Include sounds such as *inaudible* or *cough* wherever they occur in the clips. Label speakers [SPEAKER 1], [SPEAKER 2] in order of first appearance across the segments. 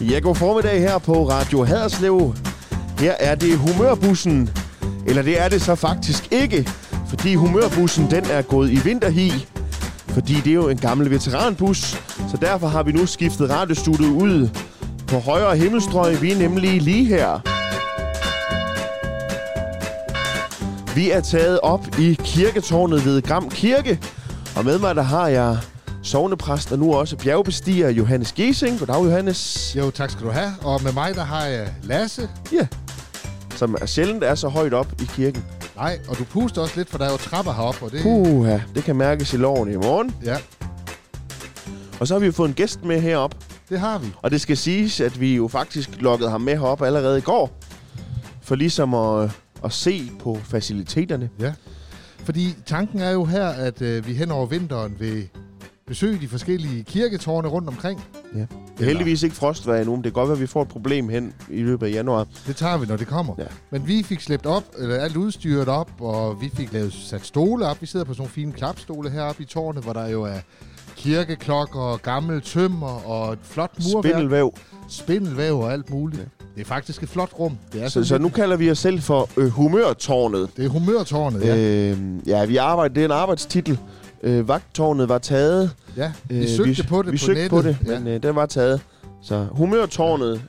[SPEAKER 1] Ja, god formiddag her på Radio Haderslev. Her er det humørbussen. Eller det er det så faktisk ikke, fordi humørbussen den er gået i vinterhi. Fordi det er jo en gammel veteranbus, så derfor har vi nu skiftet radiostudiet ud på højre himmelstrøg. Vi er nemlig lige her. Vi er taget op i kirketårnet ved Gram Kirke, og med mig der har jeg sovnepræst og nu også bjergbestiger Johannes Gesing. Goddag, Johannes.
[SPEAKER 2] Jo, tak skal du have. Og med mig, der har jeg Lasse.
[SPEAKER 1] Ja. Som er sjældent er så højt op i kirken.
[SPEAKER 2] Nej, og du puster også lidt, for der er jo trapper heroppe, og det...
[SPEAKER 1] Puha, det kan mærkes i loven i morgen.
[SPEAKER 2] Ja,
[SPEAKER 1] Og så har vi jo fået en gæst med herop.
[SPEAKER 2] det har vi.
[SPEAKER 1] Og det skal siges, at vi jo faktisk lukkede ham med herop allerede i går. For ligesom at, at se på faciliteterne.
[SPEAKER 2] Ja. Fordi tanken er jo her, at øh, vi hen over vinteren vil besøge de forskellige kirketårne rundt omkring.
[SPEAKER 1] Ja. Det er heldigvis ikke frostvejr endnu, men det kan godt være, at vi får et problem hen i løbet af januar.
[SPEAKER 2] Det tager vi, når det kommer.
[SPEAKER 1] Ja.
[SPEAKER 2] Men vi fik slæbt op, eller alt udstyret op, og vi fik lavet sat stole op. Vi sidder på sådan nogle fine klapstole heroppe i tårnet, hvor der jo er kirkeklokker, gammel tømmer og et flot murværk.
[SPEAKER 1] Spindelvæv.
[SPEAKER 2] Spindelvæv og alt muligt. Ja. Det er faktisk et flot rum. Det er,
[SPEAKER 1] Så,
[SPEAKER 2] sådan
[SPEAKER 1] så
[SPEAKER 2] lidt-
[SPEAKER 1] nu kalder vi os selv for øh, humørtårnet.
[SPEAKER 2] Det er humørtårnet, ja.
[SPEAKER 1] Øh, ja, vi arbejder, det er en arbejdstitel. Øh, vagttårnet var taget.
[SPEAKER 2] ja. Vi
[SPEAKER 1] Øh,
[SPEAKER 2] søgte på det
[SPEAKER 1] vi
[SPEAKER 2] på
[SPEAKER 1] søgte
[SPEAKER 2] nettet.
[SPEAKER 1] på det,
[SPEAKER 2] ja.
[SPEAKER 1] men øh, den var taget. Så humørtårnet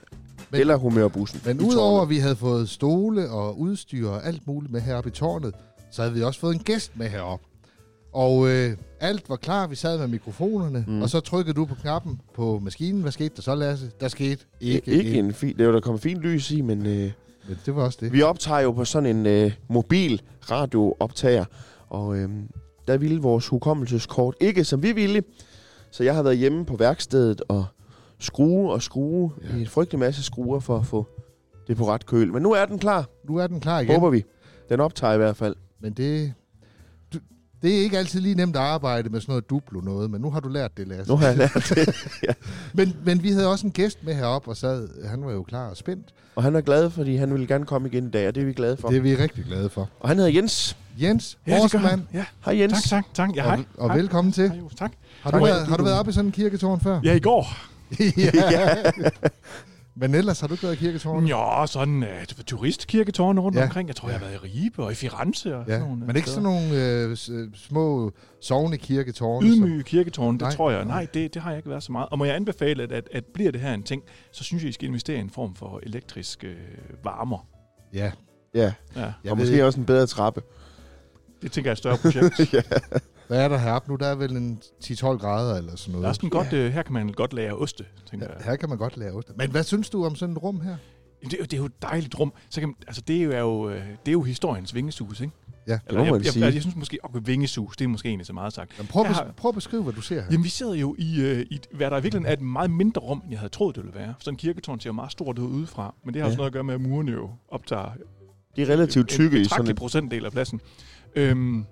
[SPEAKER 2] Men-
[SPEAKER 1] eller humørbussen.
[SPEAKER 2] Men udover at vi havde fået stole og udstyr og alt muligt med heroppe i tårnet, så havde vi også fået en gæst med heroppe. Og øh, alt var klar, vi sad med mikrofonerne,
[SPEAKER 1] Mm.
[SPEAKER 2] og så trykkede du på knappen på maskinen. Hvad skete der så, Lasse? Der skete ikke,
[SPEAKER 1] ikke, ikke en fin, det jo der kommet fint lys i, men øh,
[SPEAKER 2] Men det var også det.
[SPEAKER 1] vi optager jo på sådan en øh, mobil radiooptager, og øh, der ville vores hukommelseskort ikke, som vi ville. Så jeg har været hjemme på værkstedet og skrue og skrue
[SPEAKER 2] Ja.
[SPEAKER 1] en frygtelig masse skruer for at få det på ret køl. Men nu er den klar,
[SPEAKER 2] Nu er den klar igen.
[SPEAKER 1] håber vi. Den optager i hvert fald.
[SPEAKER 2] Men det, det er ikke altid lige nemt at arbejde med sådan noget duplo noget, men nu har du lært det, Lasse.
[SPEAKER 1] Nu har jeg lært det. *laughs*
[SPEAKER 2] Men, men vi havde også en gæst med heroppe og sad. Han var jo klar og spændt.
[SPEAKER 1] Og han er glad, fordi han ville gerne komme igen i dag, og det er vi glade for.
[SPEAKER 2] Det er vi rigtig glade for.
[SPEAKER 1] Og han hedder Jens.
[SPEAKER 2] Jens
[SPEAKER 3] Ja,
[SPEAKER 2] Horsmann.
[SPEAKER 3] Ja,
[SPEAKER 1] Hej Jens.
[SPEAKER 3] tak, tak, tak. Ja,
[SPEAKER 2] og,
[SPEAKER 3] hej.
[SPEAKER 2] og
[SPEAKER 3] hej.
[SPEAKER 2] velkommen til.
[SPEAKER 3] Hej, tak.
[SPEAKER 2] Har
[SPEAKER 1] Tak.
[SPEAKER 2] du, været, har du været oppe i sådan en kirketårn før?
[SPEAKER 3] Ja, i går. *laughs*
[SPEAKER 2] ja. *laughs* Men ellers har du ikke været i kirketårn?
[SPEAKER 3] Ja, sådan uh, turistkirketårne rundt
[SPEAKER 2] Ja.
[SPEAKER 3] ja. omkring. Jeg tror, jeg har været i Ribe og i Firenze og
[SPEAKER 2] Ja,
[SPEAKER 3] sådan nogle
[SPEAKER 2] men ikke
[SPEAKER 3] steder.
[SPEAKER 2] sådan nogle øh, øh, små sovne kirketårne.
[SPEAKER 3] Ydmyge kirketårne, det
[SPEAKER 2] Nej.
[SPEAKER 3] tror jeg. Nej, det, det har jeg ikke været så meget. Og må jeg anbefale, at, at, at bliver det her en ting, så synes jeg, I skal investere i en form for elektrisk øh, varmer.
[SPEAKER 2] Ja,
[SPEAKER 1] Ja,
[SPEAKER 3] Ja,
[SPEAKER 2] jeg
[SPEAKER 1] og
[SPEAKER 2] ved
[SPEAKER 1] måske
[SPEAKER 2] ikke,
[SPEAKER 1] også en bedre trappe.
[SPEAKER 3] det tænker jeg er et større projekt. *laughs*
[SPEAKER 1] ja.
[SPEAKER 2] Hvad er der heroppe nu? Der er vel en 10-12 grader eller sådan
[SPEAKER 3] Der er
[SPEAKER 2] noget.
[SPEAKER 3] sådan godt, øh, her kan man godt lære oste, tænker
[SPEAKER 2] Ja,
[SPEAKER 3] jeg.
[SPEAKER 2] her kan man godt lave ost. Men hvad synes du om sådan et rum her?
[SPEAKER 3] Det, er jo- det er jo et dejligt rum. Så kan, man- altså, det, er jo, er jo, øh, det er jo historiens vingesus, ikke?
[SPEAKER 2] Ja,
[SPEAKER 1] det må man
[SPEAKER 3] jeg, jeg,
[SPEAKER 1] sige.
[SPEAKER 3] jeg, jeg, synes måske, okay, vingesus, det er måske egentlig så meget sagt.
[SPEAKER 2] Men prøv, at
[SPEAKER 3] Jeg
[SPEAKER 2] bes-
[SPEAKER 3] har-
[SPEAKER 2] prøv at beskrive, hvad du ser her.
[SPEAKER 3] Jamen, vi sidder jo i, øh, i hvad der i virkeligheden er et meget mindre rum, end jeg havde troet, det ville være. Sådan en kirketårn ser jo meget stort ud udefra, men det har
[SPEAKER 1] Ja.
[SPEAKER 3] også noget at gøre med, at murene jo optager
[SPEAKER 1] De er relativt tykke
[SPEAKER 3] en
[SPEAKER 1] i sådan et...
[SPEAKER 3] procentdel af pladsen. Øhm,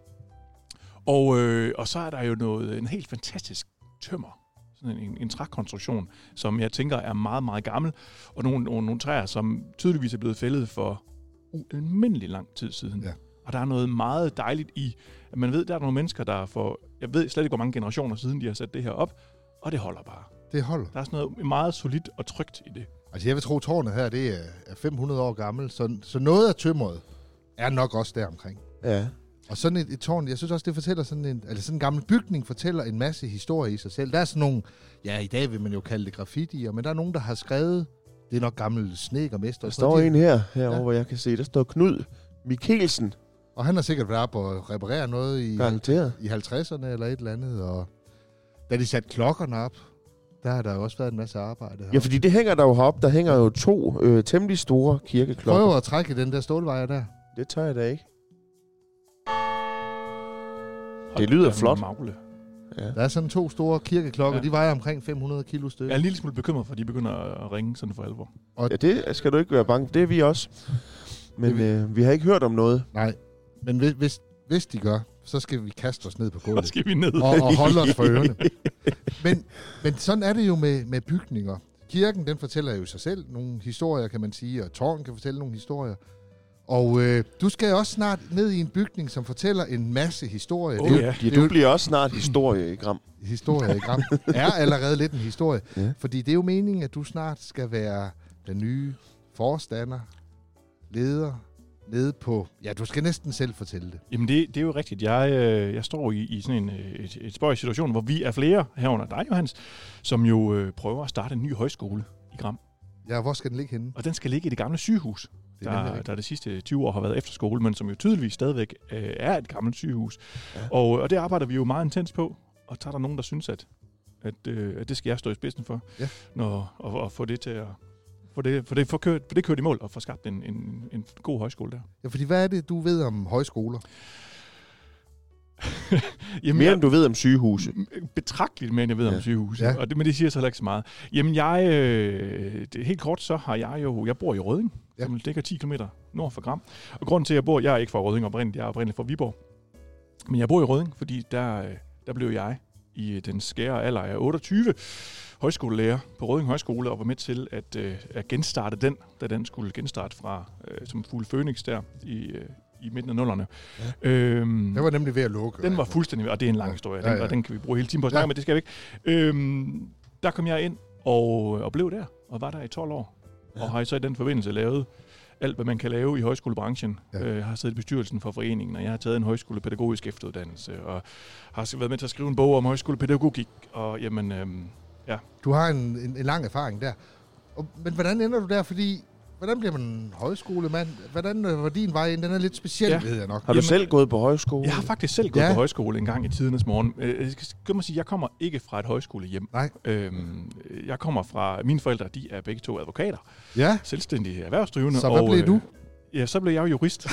[SPEAKER 3] og, øh, og så er der jo noget, en helt fantastisk tømmer. Sådan en, en trækonstruktion, som jeg tænker er meget, meget gammel. Og nogle, nogle, nogle træer, som tydeligvis er blevet fældet for ualmindelig lang tid siden.
[SPEAKER 2] Ja.
[SPEAKER 3] Og der er noget meget dejligt i, at man ved, der er nogle mennesker, der for, jeg ved slet ikke, hvor mange generationer siden, de har sat det her op, og det holder bare.
[SPEAKER 2] Det holder.
[SPEAKER 3] Der er sådan noget meget solidt og trygt i det.
[SPEAKER 2] Altså jeg vil tro, tårnet her det er er 500 år gammelt, så, så noget af tømmeret er nok også der omkring.
[SPEAKER 1] Ja.
[SPEAKER 2] Og sådan et, et tårn, jeg synes også, det fortæller sådan en, altså sådan en gammel bygning, fortæller en masse historie i sig selv. Der er sådan nogle, ja i dag vil man jo kalde det graffiti, men der er nogen, der har skrevet, det er nok gammel snedkermester.
[SPEAKER 1] Der står en her, herovre,
[SPEAKER 2] Ja.
[SPEAKER 1] hvor jeg kan se. Der står Knud Mikkelsen,
[SPEAKER 2] Og han har sikkert været oppe og reparere noget i,
[SPEAKER 1] garanteret.
[SPEAKER 2] i 50'erne eller et eller andet. Og da de satte klokkerne op, der har der jo også været en masse arbejde.
[SPEAKER 1] Ja, fordi det hænger der jo heroppe. Der hænger jo to øh, temmelig store kirkeklokker.
[SPEAKER 2] Prøv at trække den der stålvejer der.
[SPEAKER 1] Det tør jeg da ikke. Det lyder flot.
[SPEAKER 3] Magle.
[SPEAKER 1] Ja.
[SPEAKER 2] Der er sådan to store kirkeklokker,
[SPEAKER 3] Ja.
[SPEAKER 2] de vejer omkring 500 kilo
[SPEAKER 3] Jeg
[SPEAKER 2] stykker.
[SPEAKER 3] er en lille smule bekymret for, at de begynder at ringe sådan for alvor.
[SPEAKER 1] ja, det skal du ikke være bange. Det er vi også. Men
[SPEAKER 2] er
[SPEAKER 1] øh, vi har ikke hørt om noget.
[SPEAKER 2] Nej, men hvis, hvis, hvis de gør, så skal vi kaste os ned på
[SPEAKER 3] Så
[SPEAKER 2] gulvet.
[SPEAKER 3] skal vi ned.
[SPEAKER 2] og, og holde os for ørerne. *laughs* Men, men sådan er det jo med, med bygninger. Kirken, den fortæller jo sig selv nogle historier, kan man sige, og tårn kan fortælle nogle historier. Og øh, du skal også snart ned i en bygning, som fortæller en masse historie.
[SPEAKER 3] Oh,
[SPEAKER 2] det er jo,
[SPEAKER 3] ja.
[SPEAKER 1] Ja, du bliver også snart historie i Gram. *clears throat*
[SPEAKER 2] historie i Gram. er allerede lidt en historie.
[SPEAKER 1] Ja.
[SPEAKER 2] Fordi det er jo meningen, at du snart skal være den nye forstander, leder, nede på... Ja, du skal næsten selv fortælle det.
[SPEAKER 3] Jamen det, det er jo rigtigt. Jeg, øh, jeg står i, i sådan en øh, et, et spøjs situation, hvor vi er flere herunder dig, Johannes, som jo øh, prøver at starte en ny højskole i Gram.
[SPEAKER 2] Ja, hvor skal den ligge henne?
[SPEAKER 3] Og den skal ligge i det gamle sygehus,
[SPEAKER 2] Det er
[SPEAKER 3] der, der de sidste 20 år har været efterskole, men som jo tydeligvis stadigvæk øh, er et gammelt sygehus.
[SPEAKER 1] Ja.
[SPEAKER 3] Og, og det arbejder vi jo meget intens på, og så er der nogen, der synes, at, at, øh, at det skal jeg stå i spidsen for,
[SPEAKER 2] Ja.
[SPEAKER 3] når, og, og få det til at få det, for det, for kørt, for det kørt i mål og få skabt en, en, en god højskole der.
[SPEAKER 2] Ja, fordi hvad er det, du ved om højskoler? *laughs*
[SPEAKER 3] Jamen,
[SPEAKER 1] Mere
[SPEAKER 3] jeg-
[SPEAKER 1] end du ved om sygehuse.
[SPEAKER 3] betragteligt mere, end jeg ved
[SPEAKER 1] Ja.
[SPEAKER 3] om sygehuse.
[SPEAKER 2] Ja.
[SPEAKER 3] Og det, men det siger så heller ikke så meget. Jamen, jeg, øh, det, helt kort, så har jeg jo, jeg bor i Røding,
[SPEAKER 2] Ja.
[SPEAKER 3] som ligger 10 km nord for Gram. Og grunden til, at jeg bor, jeg er ikke fra Røding oprindeligt, jeg er oprindeligt fra Viborg. Men jeg bor i Røding, fordi der, øh, der blev jeg i den skære alder af 28 højskolelærer på Røding Højskole, og var med til at, øh, at genstarte den, da den skulle genstarte fra øh, som fuld Phoenix der i, øh, i midten af nullerne. Ja. Øhm,
[SPEAKER 2] Jeg var nemlig ved at lukke.
[SPEAKER 3] den var fuldstændig, og det er en lang historie,
[SPEAKER 2] Ja,
[SPEAKER 3] ja, den,
[SPEAKER 2] ja.
[SPEAKER 3] og den kan vi bruge hele tiden på at snakke
[SPEAKER 2] Ja.
[SPEAKER 3] ja. men det skal vi ikke. Øhm, der kom jeg ind og, og blev der, og var der i 12 år.
[SPEAKER 1] Ja.
[SPEAKER 3] Ja. Og har så i den forbindelse lavet alt, hvad man kan lave i højskolebranchen.
[SPEAKER 2] Ja.
[SPEAKER 3] Ja. Øh, har siddet i bestyrelsen for foreningen, og jeg har taget en højskolepædagogisk efteruddannelse, og har været med til at skrive en bog om højskolepædagogik, og jamen, øhm,
[SPEAKER 2] Du har en, en, en lang erfaring der. Og, men hvordan ender du der? Fordi, hvordan bliver man højskolemand? Hvordan øh, var din vej ind? Den er lidt speciel, ja. Ved jeg nok.
[SPEAKER 1] Har du
[SPEAKER 3] Jamen-
[SPEAKER 1] selv gået på højskole?
[SPEAKER 3] jeg har faktisk selv gået
[SPEAKER 2] Ja.
[SPEAKER 3] på højskole en gang i tidernes morgen. Øh, Jeg skal skal man sige, jeg kommer ikke fra et højskolehjem.
[SPEAKER 2] Nej.
[SPEAKER 3] Øhm, jeg kommer fra, mine forældre, de er begge to advokater.
[SPEAKER 2] Ja,
[SPEAKER 3] selvstændige erhvervsdrivende.
[SPEAKER 2] Så hvad
[SPEAKER 3] og,
[SPEAKER 2] blev
[SPEAKER 3] øh,
[SPEAKER 2] du?
[SPEAKER 3] Ja, så blev jeg jo jurist. *laughs*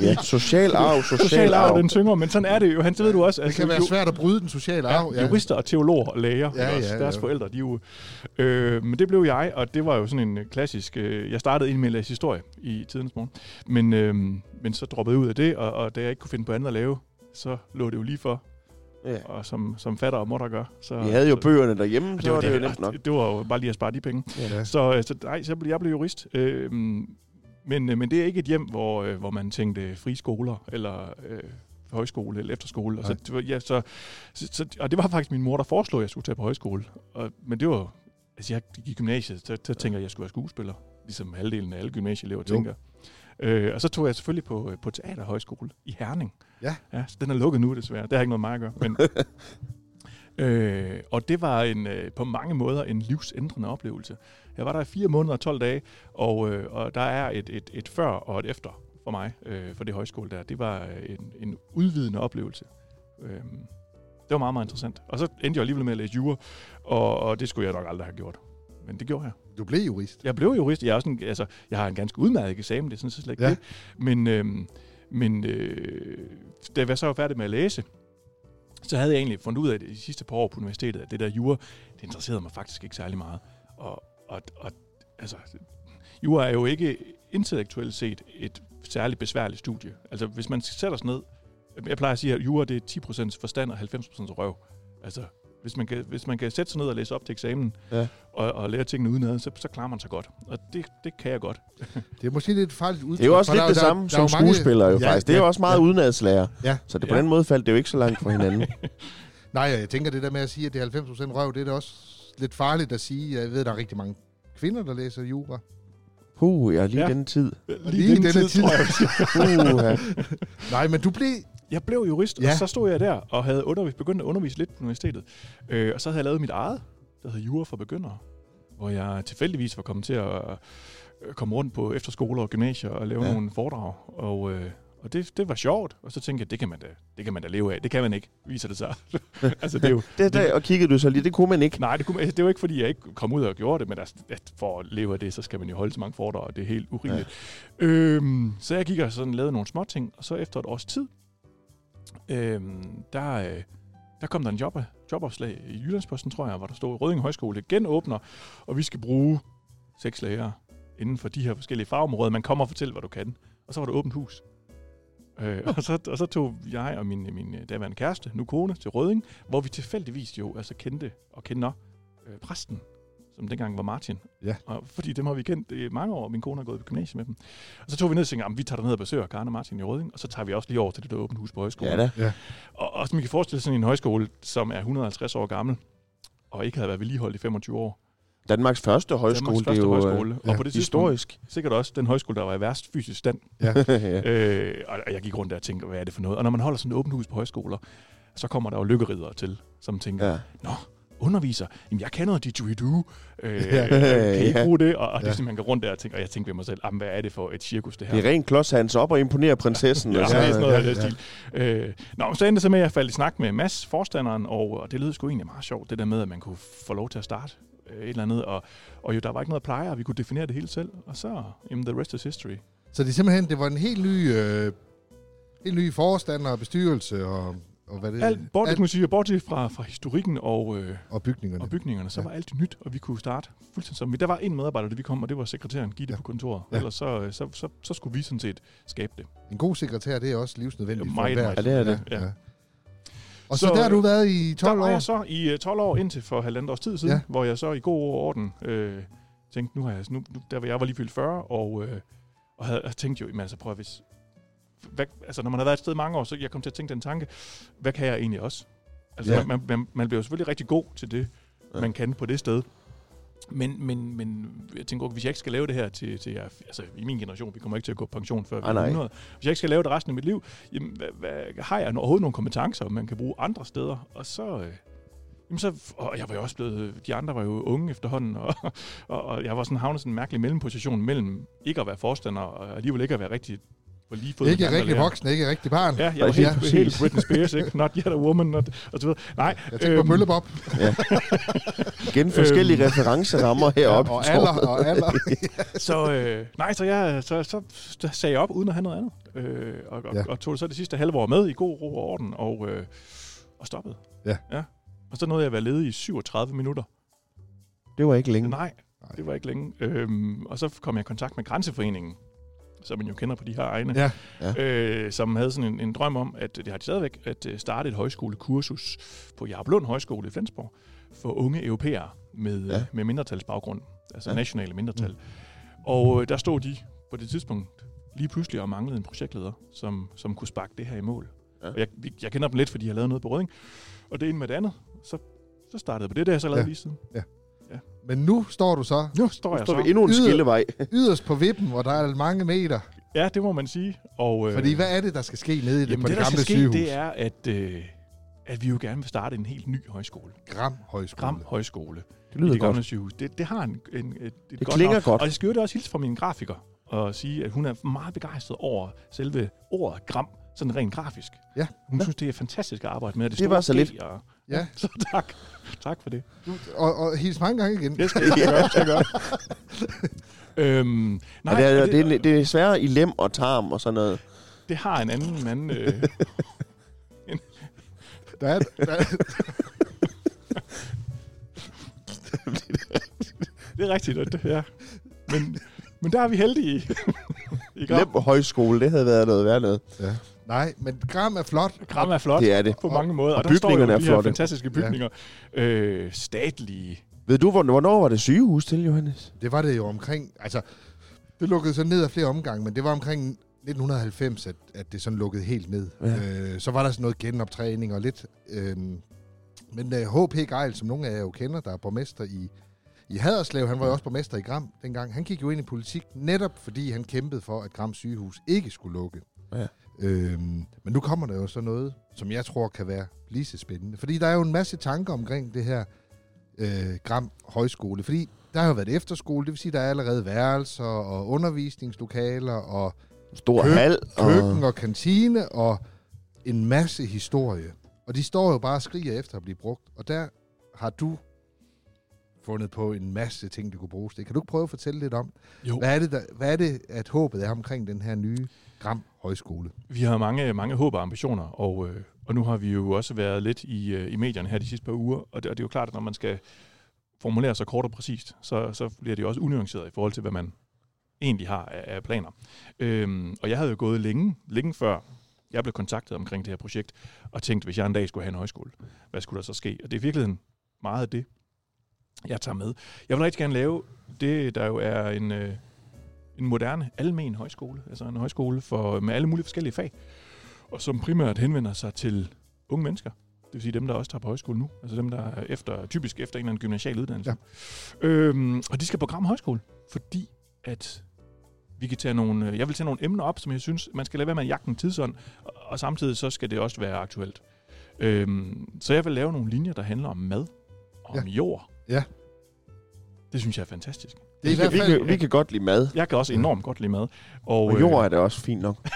[SPEAKER 1] Ja, social arv, social,
[SPEAKER 3] Social arv,
[SPEAKER 1] arv.
[SPEAKER 3] den tynger, men sådan er det jo. Han, det ved du også.
[SPEAKER 2] det kan være svært at bryde den sociale arv.
[SPEAKER 3] ja, jurister og teologer og læger,
[SPEAKER 2] Ja,
[SPEAKER 3] også,
[SPEAKER 2] ja,
[SPEAKER 3] deres
[SPEAKER 2] ja.
[SPEAKER 3] forældre, de jo... Øh, men det blev jeg, og det var jo sådan en øh, klassisk... Øh, jeg startede ind med at læse historie i tidens morgen, men, øh, men så droppede jeg ud af det, og, og da jeg ikke kunne finde på andet at lave, så lå det jo lige for,
[SPEAKER 1] Ja.
[SPEAKER 3] og som, som fatter og mutter gør. Så,
[SPEAKER 1] Vi havde jo
[SPEAKER 3] så,
[SPEAKER 1] bøgerne derhjemme, så var det jo
[SPEAKER 3] det,
[SPEAKER 1] nemt nok.
[SPEAKER 3] det, det var jo bare lige at spare de penge.
[SPEAKER 2] Ja.
[SPEAKER 3] Så, øh, så nej, så blev, jeg blev jurist. Øh, men, øh, men det er ikke et hjem, hvor, øh, hvor man tænkte frie skoler, eller øh, højskole, eller efterskole. Og, så, det ja, så, så, så, og det var faktisk min mor, der foreslog, at jeg skulle tage på højskole. Og, men det var, altså jeg gik i gymnasiet, så, så tænker jeg, at jeg skulle være skuespiller. Ligesom halvdelen af alle gymnasieelever
[SPEAKER 2] Jo.
[SPEAKER 3] tænker. Øh, og så tog jeg selvfølgelig på, øh, på teaterhøjskole i Herning.
[SPEAKER 2] Ja.
[SPEAKER 3] ja. så den er lukket nu desværre. Det har ikke noget med mig at gøre. Men, *laughs* øh, og det var en, øh, på mange måder en livsændrende oplevelse. Jeg var der i fire måneder og 12 dage, og, øh, og der er et, et, et før og et efter for mig, øh, for det højskole der. Det var øh, en, en udvidende oplevelse. Øh, det var meget, meget interessant. Og så endte jeg alligevel med at læse jura, og, og det skulle jeg nok aldrig have gjort. Men det gjorde jeg.
[SPEAKER 2] Du blev jurist.
[SPEAKER 3] Jeg blev jurist. Jeg, er også en, altså, jeg har en ganske udmærket eksamen, det er sådan set slet ikke
[SPEAKER 2] Ja.
[SPEAKER 3] det. Men, øhm, men øh, da jeg så var færdig med at læse, så havde jeg egentlig fundet ud af det de sidste par år på universitetet, at det der jura, det interesserede mig faktisk ikke særlig meget. Og, og, og altså, jura er jo ikke intellektuelt set et særligt besværligt studie. Altså, hvis man sætter sig ned, jeg plejer at sige, at jura det er 10% forstand og 90% røv. Altså, hvis man, kan, hvis man kan sætte sig ned og læse op til eksamen,
[SPEAKER 1] Ja.
[SPEAKER 3] og, og lære tingene udenad, så, så klarer man sig godt. Og det, det kan jeg godt.
[SPEAKER 2] Det er måske lidt farligt udtryk.
[SPEAKER 1] Det er jo også lidt
[SPEAKER 2] der-
[SPEAKER 1] det
[SPEAKER 2] der-
[SPEAKER 1] samme
[SPEAKER 2] der
[SPEAKER 1] som
[SPEAKER 2] er jo mange-
[SPEAKER 1] skuespiller jo
[SPEAKER 2] Ja,
[SPEAKER 1] faktisk. Det er
[SPEAKER 2] ja,
[SPEAKER 1] jo også meget
[SPEAKER 2] ja.
[SPEAKER 1] udenadslærer.
[SPEAKER 2] Ja.
[SPEAKER 1] Så det, på
[SPEAKER 3] Ja.
[SPEAKER 1] den måde faldt det jo ikke så langt fra hinanden. *laughs*
[SPEAKER 2] Nej, jeg tænker det der med at sige, at det er 90% røv, det er da også lidt farligt at sige. Jeg ved, der er rigtig mange kvinder, der læser jura.
[SPEAKER 1] Puh, ja, lige
[SPEAKER 3] Ja.
[SPEAKER 1] den tid.
[SPEAKER 2] Lige denne tid.
[SPEAKER 3] tror jeg.
[SPEAKER 1] Puh, ja. *laughs*
[SPEAKER 2] Nej, men du blev...
[SPEAKER 3] Jeg blev jurist,
[SPEAKER 2] Ja.
[SPEAKER 3] og så stod jeg der og havde undervist, begyndt at undervise lidt på universitetet. Øh, og så havde jeg lavet mit eget, der hedder Jura for Begyndere, hvor jeg tilfældigvis var kommet til at øh, komme rundt på efterskoler og gymnasier og lave
[SPEAKER 2] Ja.
[SPEAKER 3] nogle foredrag. Og, øh, og det, det var sjovt, og så tænkte jeg, det kan man da, det kan man da leve af. Det kan man ikke, viser det sig. *laughs* altså, det er jo, *laughs*
[SPEAKER 1] Det, der, og kiggede du så lige, det kunne man ikke.
[SPEAKER 3] Nej, det, kunne, man- det var ikke, fordi jeg ikke kom ud og gjorde det, men altså, at for at leve af det, så skal man jo holde så mange foredrag, og det er helt urimeligt. Ja. Øhm, så jeg gik og sådan lavede nogle små ting, og så efter et års tid, øh, der, øh, der kom der en job, jobopslag i Jyllandsposten, tror jeg, hvor der stod, Røding Højskole genåbner, og vi skal bruge seks lærere inden for de her forskellige fagområder. Man kommer og fortæller, hvad du kan. Og så var det åbent hus. Øh, og, så, og så tog jeg og min, min øh, daværende kæreste, nu kone, til Røding, hvor vi tilfældigvis jo altså kendte og kender øh, præsten, som dengang var Martin.
[SPEAKER 2] Ja.
[SPEAKER 3] Og, fordi dem har vi kendt i mange år, min kone har gået på gymnasiet med dem. Og så tog vi ned og tænkte, at vi tager derned og besøger Karen og Martin i Røding, og så tager vi også lige over til det der åbent hus på højskolen.
[SPEAKER 1] Ja da.
[SPEAKER 3] Og, og som I kan forestille sig sådan en højskole, som er 150 år gammel, og ikke havde været vedligeholdt i 25 år.
[SPEAKER 1] Danmarks første højskole,
[SPEAKER 3] Danmarks
[SPEAKER 1] det er
[SPEAKER 3] første
[SPEAKER 1] jo
[SPEAKER 3] højskole.
[SPEAKER 1] øh,
[SPEAKER 3] og på det
[SPEAKER 1] historisk.
[SPEAKER 3] sikkert også den højskole, der var i værst fysisk stand.
[SPEAKER 1] ja. *laughs*
[SPEAKER 3] Øh, og jeg gik rundt der og tænkte, hvad er det for noget? Og når man holder sådan et åbent hus på højskoler, så kommer der jo lykkeridere til, som tænker, ja.
[SPEAKER 1] ja.
[SPEAKER 3] nå, underviser, jamen jeg kan noget didgeridoo, øh, *laughs*
[SPEAKER 2] Ja.
[SPEAKER 3] kan I ikke
[SPEAKER 1] Ja.
[SPEAKER 3] bruge det? Og, og det
[SPEAKER 2] Ja.
[SPEAKER 3] er man går rundt der og tænker, og jeg tænker ved mig selv, jamen, hvad er det for et cirkus det her?
[SPEAKER 1] Det er rent klods hans op og imponere prinsessen. *laughs*
[SPEAKER 3] Ja,
[SPEAKER 1] og
[SPEAKER 3] ja, er sådan noget
[SPEAKER 2] ja,
[SPEAKER 3] af det
[SPEAKER 2] ja.
[SPEAKER 3] stil. Øh, nå, så endte det så med, at jeg faldt i snak med Mads, forstanderen, og, og det lød sgu egentlig meget sjovt, det der med, at man kunne få lov til at starte øh, et eller andet, og, og jo, der var ikke noget plejer, og vi kunne definere det hele selv, og så, jamen, the rest is history.
[SPEAKER 2] Så det er simpelthen, det var en helt ny, øh, helt ny forstander og bestyrelse og, og hvad det
[SPEAKER 3] Alt, bort,
[SPEAKER 2] alt,
[SPEAKER 3] alt. Sige, bortset fra, fra historikken og, øh,
[SPEAKER 2] og bygningerne.
[SPEAKER 3] og bygningerne, så
[SPEAKER 2] Ja.
[SPEAKER 3] var alt nyt, og vi kunne starte fuldstændig som vi. Der var en medarbejder, da vi kom, og det var sekretæren Gitte
[SPEAKER 2] Ja.
[SPEAKER 3] ja. på kontoret.
[SPEAKER 2] Ja.
[SPEAKER 3] Ja. Ellers så, øh, så, så, så skulle vi sådan set skabe det.
[SPEAKER 2] En god sekretær, det er også livsnødvendigt.
[SPEAKER 3] Ja,
[SPEAKER 2] for
[SPEAKER 3] meget,
[SPEAKER 2] enhver.
[SPEAKER 3] meget.
[SPEAKER 1] Ja, det er det.
[SPEAKER 3] Ja.
[SPEAKER 2] Og så,
[SPEAKER 3] Så,
[SPEAKER 2] der har du været i 12
[SPEAKER 3] der var
[SPEAKER 2] år.
[SPEAKER 3] jeg så i øh, 12 år indtil for halvandet års tid siden,
[SPEAKER 2] Ja.
[SPEAKER 3] ja. hvor jeg så i god og orden øh, tænkte, nu har jeg, nu, nu, der var jeg var lige fyldt 40, og, øh, og havde, jeg tænkte jo, jamen altså prøv at hvis, hvad, altså når man har været et sted mange år, så jeg kom til at tænke den tanke, hvad kan jeg egentlig også? Altså
[SPEAKER 2] Ja.
[SPEAKER 3] man, man, man bliver jo selvfølgelig rigtig god til det,
[SPEAKER 1] Ja.
[SPEAKER 3] man kan på det sted. Men, men, men jeg tænker, okay, hvis jeg ikke skal lave det her til, til jeg, altså i min generation, vi kommer ikke til at gå på pension før vi
[SPEAKER 1] Ah,
[SPEAKER 3] er
[SPEAKER 1] nej.
[SPEAKER 3] 100. Hvis jeg ikke skal lave det resten af mit liv, jamen, hvad, hvad, har jeg overhovedet nogle kompetencer, man kan bruge andre steder? Og så, øh, jamen så, og jeg var jo også blevet, de andre var jo unge efterhånden, og, og, og jeg var sådan havnet sådan en mærkelig mellemposition mellem ikke at være forstander, og alligevel ikke at være rigtig på lige de
[SPEAKER 2] Ikke rigtig voksen, ikke rigtig barn.
[SPEAKER 3] Ja, jeg var
[SPEAKER 1] Præcis,
[SPEAKER 3] helt,
[SPEAKER 1] præcis.
[SPEAKER 3] helt Britney Spears, ikke? Not yet a woman, not, og så videre. Nej,
[SPEAKER 2] Jeg tænker på
[SPEAKER 3] øhm,
[SPEAKER 2] Bøllebop.
[SPEAKER 1] Igen forskellige
[SPEAKER 3] Øhm.
[SPEAKER 1] referencerammer heroppe.
[SPEAKER 2] og alder, og alder. *laughs*
[SPEAKER 3] Så, øh, nej, så, jeg, så, så, så sagde jeg op uden at have noget andet. Øh, og, og,
[SPEAKER 2] Ja.
[SPEAKER 3] ja. og tog så det sidste halve år med i god ro og orden, og, øh, og stoppede.
[SPEAKER 2] Ja.
[SPEAKER 3] ja. Og så nåede jeg at være ledig i 37 minutter.
[SPEAKER 1] Det var ikke længe.
[SPEAKER 3] Nej, det var ikke længe. Øhm, og så kom jeg i kontakt med Grænseforeningen, som man jo kender på de her egne,
[SPEAKER 2] Ja.
[SPEAKER 1] Ja.
[SPEAKER 3] Øh, som havde sådan en, en drøm om, at det har de stadigvæk, at øh, starte et højskolekursus på Jarplund Højskole i Flensborg for unge europæere med,
[SPEAKER 1] Ja.
[SPEAKER 3] ja. med mindretalsbaggrund, altså
[SPEAKER 1] Ja.
[SPEAKER 3] ja. nationale mindretal. Og øh, der stod de på det tidspunkt lige pludselig og manglede en projektleder, som, som kunne sparke det her i mål.
[SPEAKER 1] Ja.
[SPEAKER 3] Ja. Og jeg, jeg kender dem lidt, fordi jeg har lavet noget på Røding. Og det ene med det andet, så, så startede jeg på det, der jeg så lavet
[SPEAKER 2] Ja.
[SPEAKER 3] ja. lige siden.
[SPEAKER 2] Men nu står du så
[SPEAKER 3] Nu står jeg
[SPEAKER 1] Så er
[SPEAKER 3] så.
[SPEAKER 1] vi endnu en
[SPEAKER 2] Yder-
[SPEAKER 1] skillevej.
[SPEAKER 2] yderst på vippen, hvor der er mange meter.
[SPEAKER 3] Ja, det må man sige. Og, øh,
[SPEAKER 2] Fordi hvad er det, der skal ske nede i det,
[SPEAKER 3] jamen,
[SPEAKER 2] på det,
[SPEAKER 3] det, der
[SPEAKER 2] gamle
[SPEAKER 3] skal ske,
[SPEAKER 2] sygehus?
[SPEAKER 3] det er, at, øh, at vi jo gerne vil starte en helt ny højskole.
[SPEAKER 2] Gram Højskole.
[SPEAKER 3] Gram Højskole.
[SPEAKER 1] Det lyder
[SPEAKER 3] det
[SPEAKER 1] godt.
[SPEAKER 3] sygehus. Det, det har en, en, et, et
[SPEAKER 1] Det
[SPEAKER 3] godt
[SPEAKER 1] klinger
[SPEAKER 3] navn.
[SPEAKER 1] godt.
[SPEAKER 3] Og jeg skal jo det også hilse fra min grafiker og sige, at hun er meget begejstret over selve ordet gram, sådan rent grafisk.
[SPEAKER 2] Ja.
[SPEAKER 3] Hun
[SPEAKER 1] Ja.
[SPEAKER 3] synes, det er fantastisk at arbejde med. Det,
[SPEAKER 1] Det var så lidt.
[SPEAKER 3] Og,
[SPEAKER 2] Ja. *laughs*
[SPEAKER 3] Så tak. Tak for det.
[SPEAKER 2] Du, og, og hils mange gange igen.
[SPEAKER 3] Det skal jeg gøre. Det skal jeg gøre. *laughs* øhm, nej,
[SPEAKER 1] det, er, det, det, det er sværere i lem og tarm og sådan noget.
[SPEAKER 3] det har en anden mand. Øh,
[SPEAKER 2] Der er, der, er- *laughs*
[SPEAKER 3] det er rigtigt. Det, ja. men, men der er vi heldige. I.
[SPEAKER 1] Lem og højskole, det havde været noget værd noget.
[SPEAKER 2] ja. Nej, men Gram er flot.
[SPEAKER 3] Gram er flot
[SPEAKER 1] Det er det.
[SPEAKER 3] på mange måder.
[SPEAKER 1] og
[SPEAKER 3] Og, jo
[SPEAKER 1] bygningerne er
[SPEAKER 3] her
[SPEAKER 1] flotte.
[SPEAKER 3] fantastiske bygninger. Øh, statlige.
[SPEAKER 1] Ved du, hvornår, var det sygehus til, Johannes?
[SPEAKER 2] Det var det jo omkring, altså, det lukkede så ned af flere omgange, men det var omkring 1990, at, at det sådan lukkede helt ned.
[SPEAKER 1] Ja.
[SPEAKER 2] Øh, så var der sådan noget genoptræning og lidt... Øh, men uh, H.P. Geil, som nogle af jer jo kender, der er borgmester i, i Haderslev, han var jo også borgmester i Gram dengang, han gik jo ind i politik netop fordi han kæmpede for, at Gram sygehus ikke skulle lukke.
[SPEAKER 1] Ja.
[SPEAKER 2] Øhm, men nu kommer der jo så noget, som jeg tror kan være lige så spændende. Fordi der er jo en masse tanker omkring det her øh, Gram Højskole. Fordi der har jo været efterskole, det vil sige, der er allerede værelser og undervisningslokaler og
[SPEAKER 1] Stor
[SPEAKER 2] Kø-
[SPEAKER 1] hal.
[SPEAKER 2] køkken og kantine og en masse historie. Og de står jo bare og skriger efter at blive brugt. Og der har du fundet på en masse ting, det kunne bruges til. Kan du ikke prøve at fortælle lidt om,
[SPEAKER 3] Jo.
[SPEAKER 2] hvad er det, der, hvad er det at håbet er omkring den her nye Gram Højskole?
[SPEAKER 3] Vi har mange, mange håb og ambitioner, og, øh, og nu har vi jo også været lidt i, øh, i medierne her de sidste par uger, og det, og det er jo klart, at når man skal formulere sig kort og præcist, så, så bliver det jo også unuanceret i forhold til, hvad man egentlig har af, af planer. Øhm, og jeg havde jo gået længe, længe før jeg blev kontaktet omkring det her projekt, og tænkte, hvis jeg en dag skulle have en højskole, hvad skulle der så ske? Og det er i virkeligheden meget af det, jeg tager med. Jeg vil rigtig gerne lave det, der jo er en, øh, en moderne almen højskole, altså en højskole for, med alle mulige forskellige fag, og som primært henvender sig til unge mennesker. Det vil sige dem, der også tager på højskole nu. Altså dem, der er efter, typisk efter en eller anden gymnasial uddannelse. Ja. Øhm, og de skal på Gram Højskole, fordi at vi kan tage nogle, øh, jeg vil tage nogle emner op, som jeg synes, man skal lade være med at jagte en tidsånd, og, samtidig så skal det også være aktuelt. Øhm, så jeg vil lave nogle linjer, der handler om mad og
[SPEAKER 2] Ja.
[SPEAKER 3] om jord.
[SPEAKER 2] Ja.
[SPEAKER 3] Det synes jeg er fantastisk.
[SPEAKER 2] Det er i
[SPEAKER 1] vi,
[SPEAKER 2] hvert
[SPEAKER 1] vi, kan, vi kan godt lide mad.
[SPEAKER 3] Jeg kan også enormt godt lide mad. Og,
[SPEAKER 1] Og jord er det også fint nok.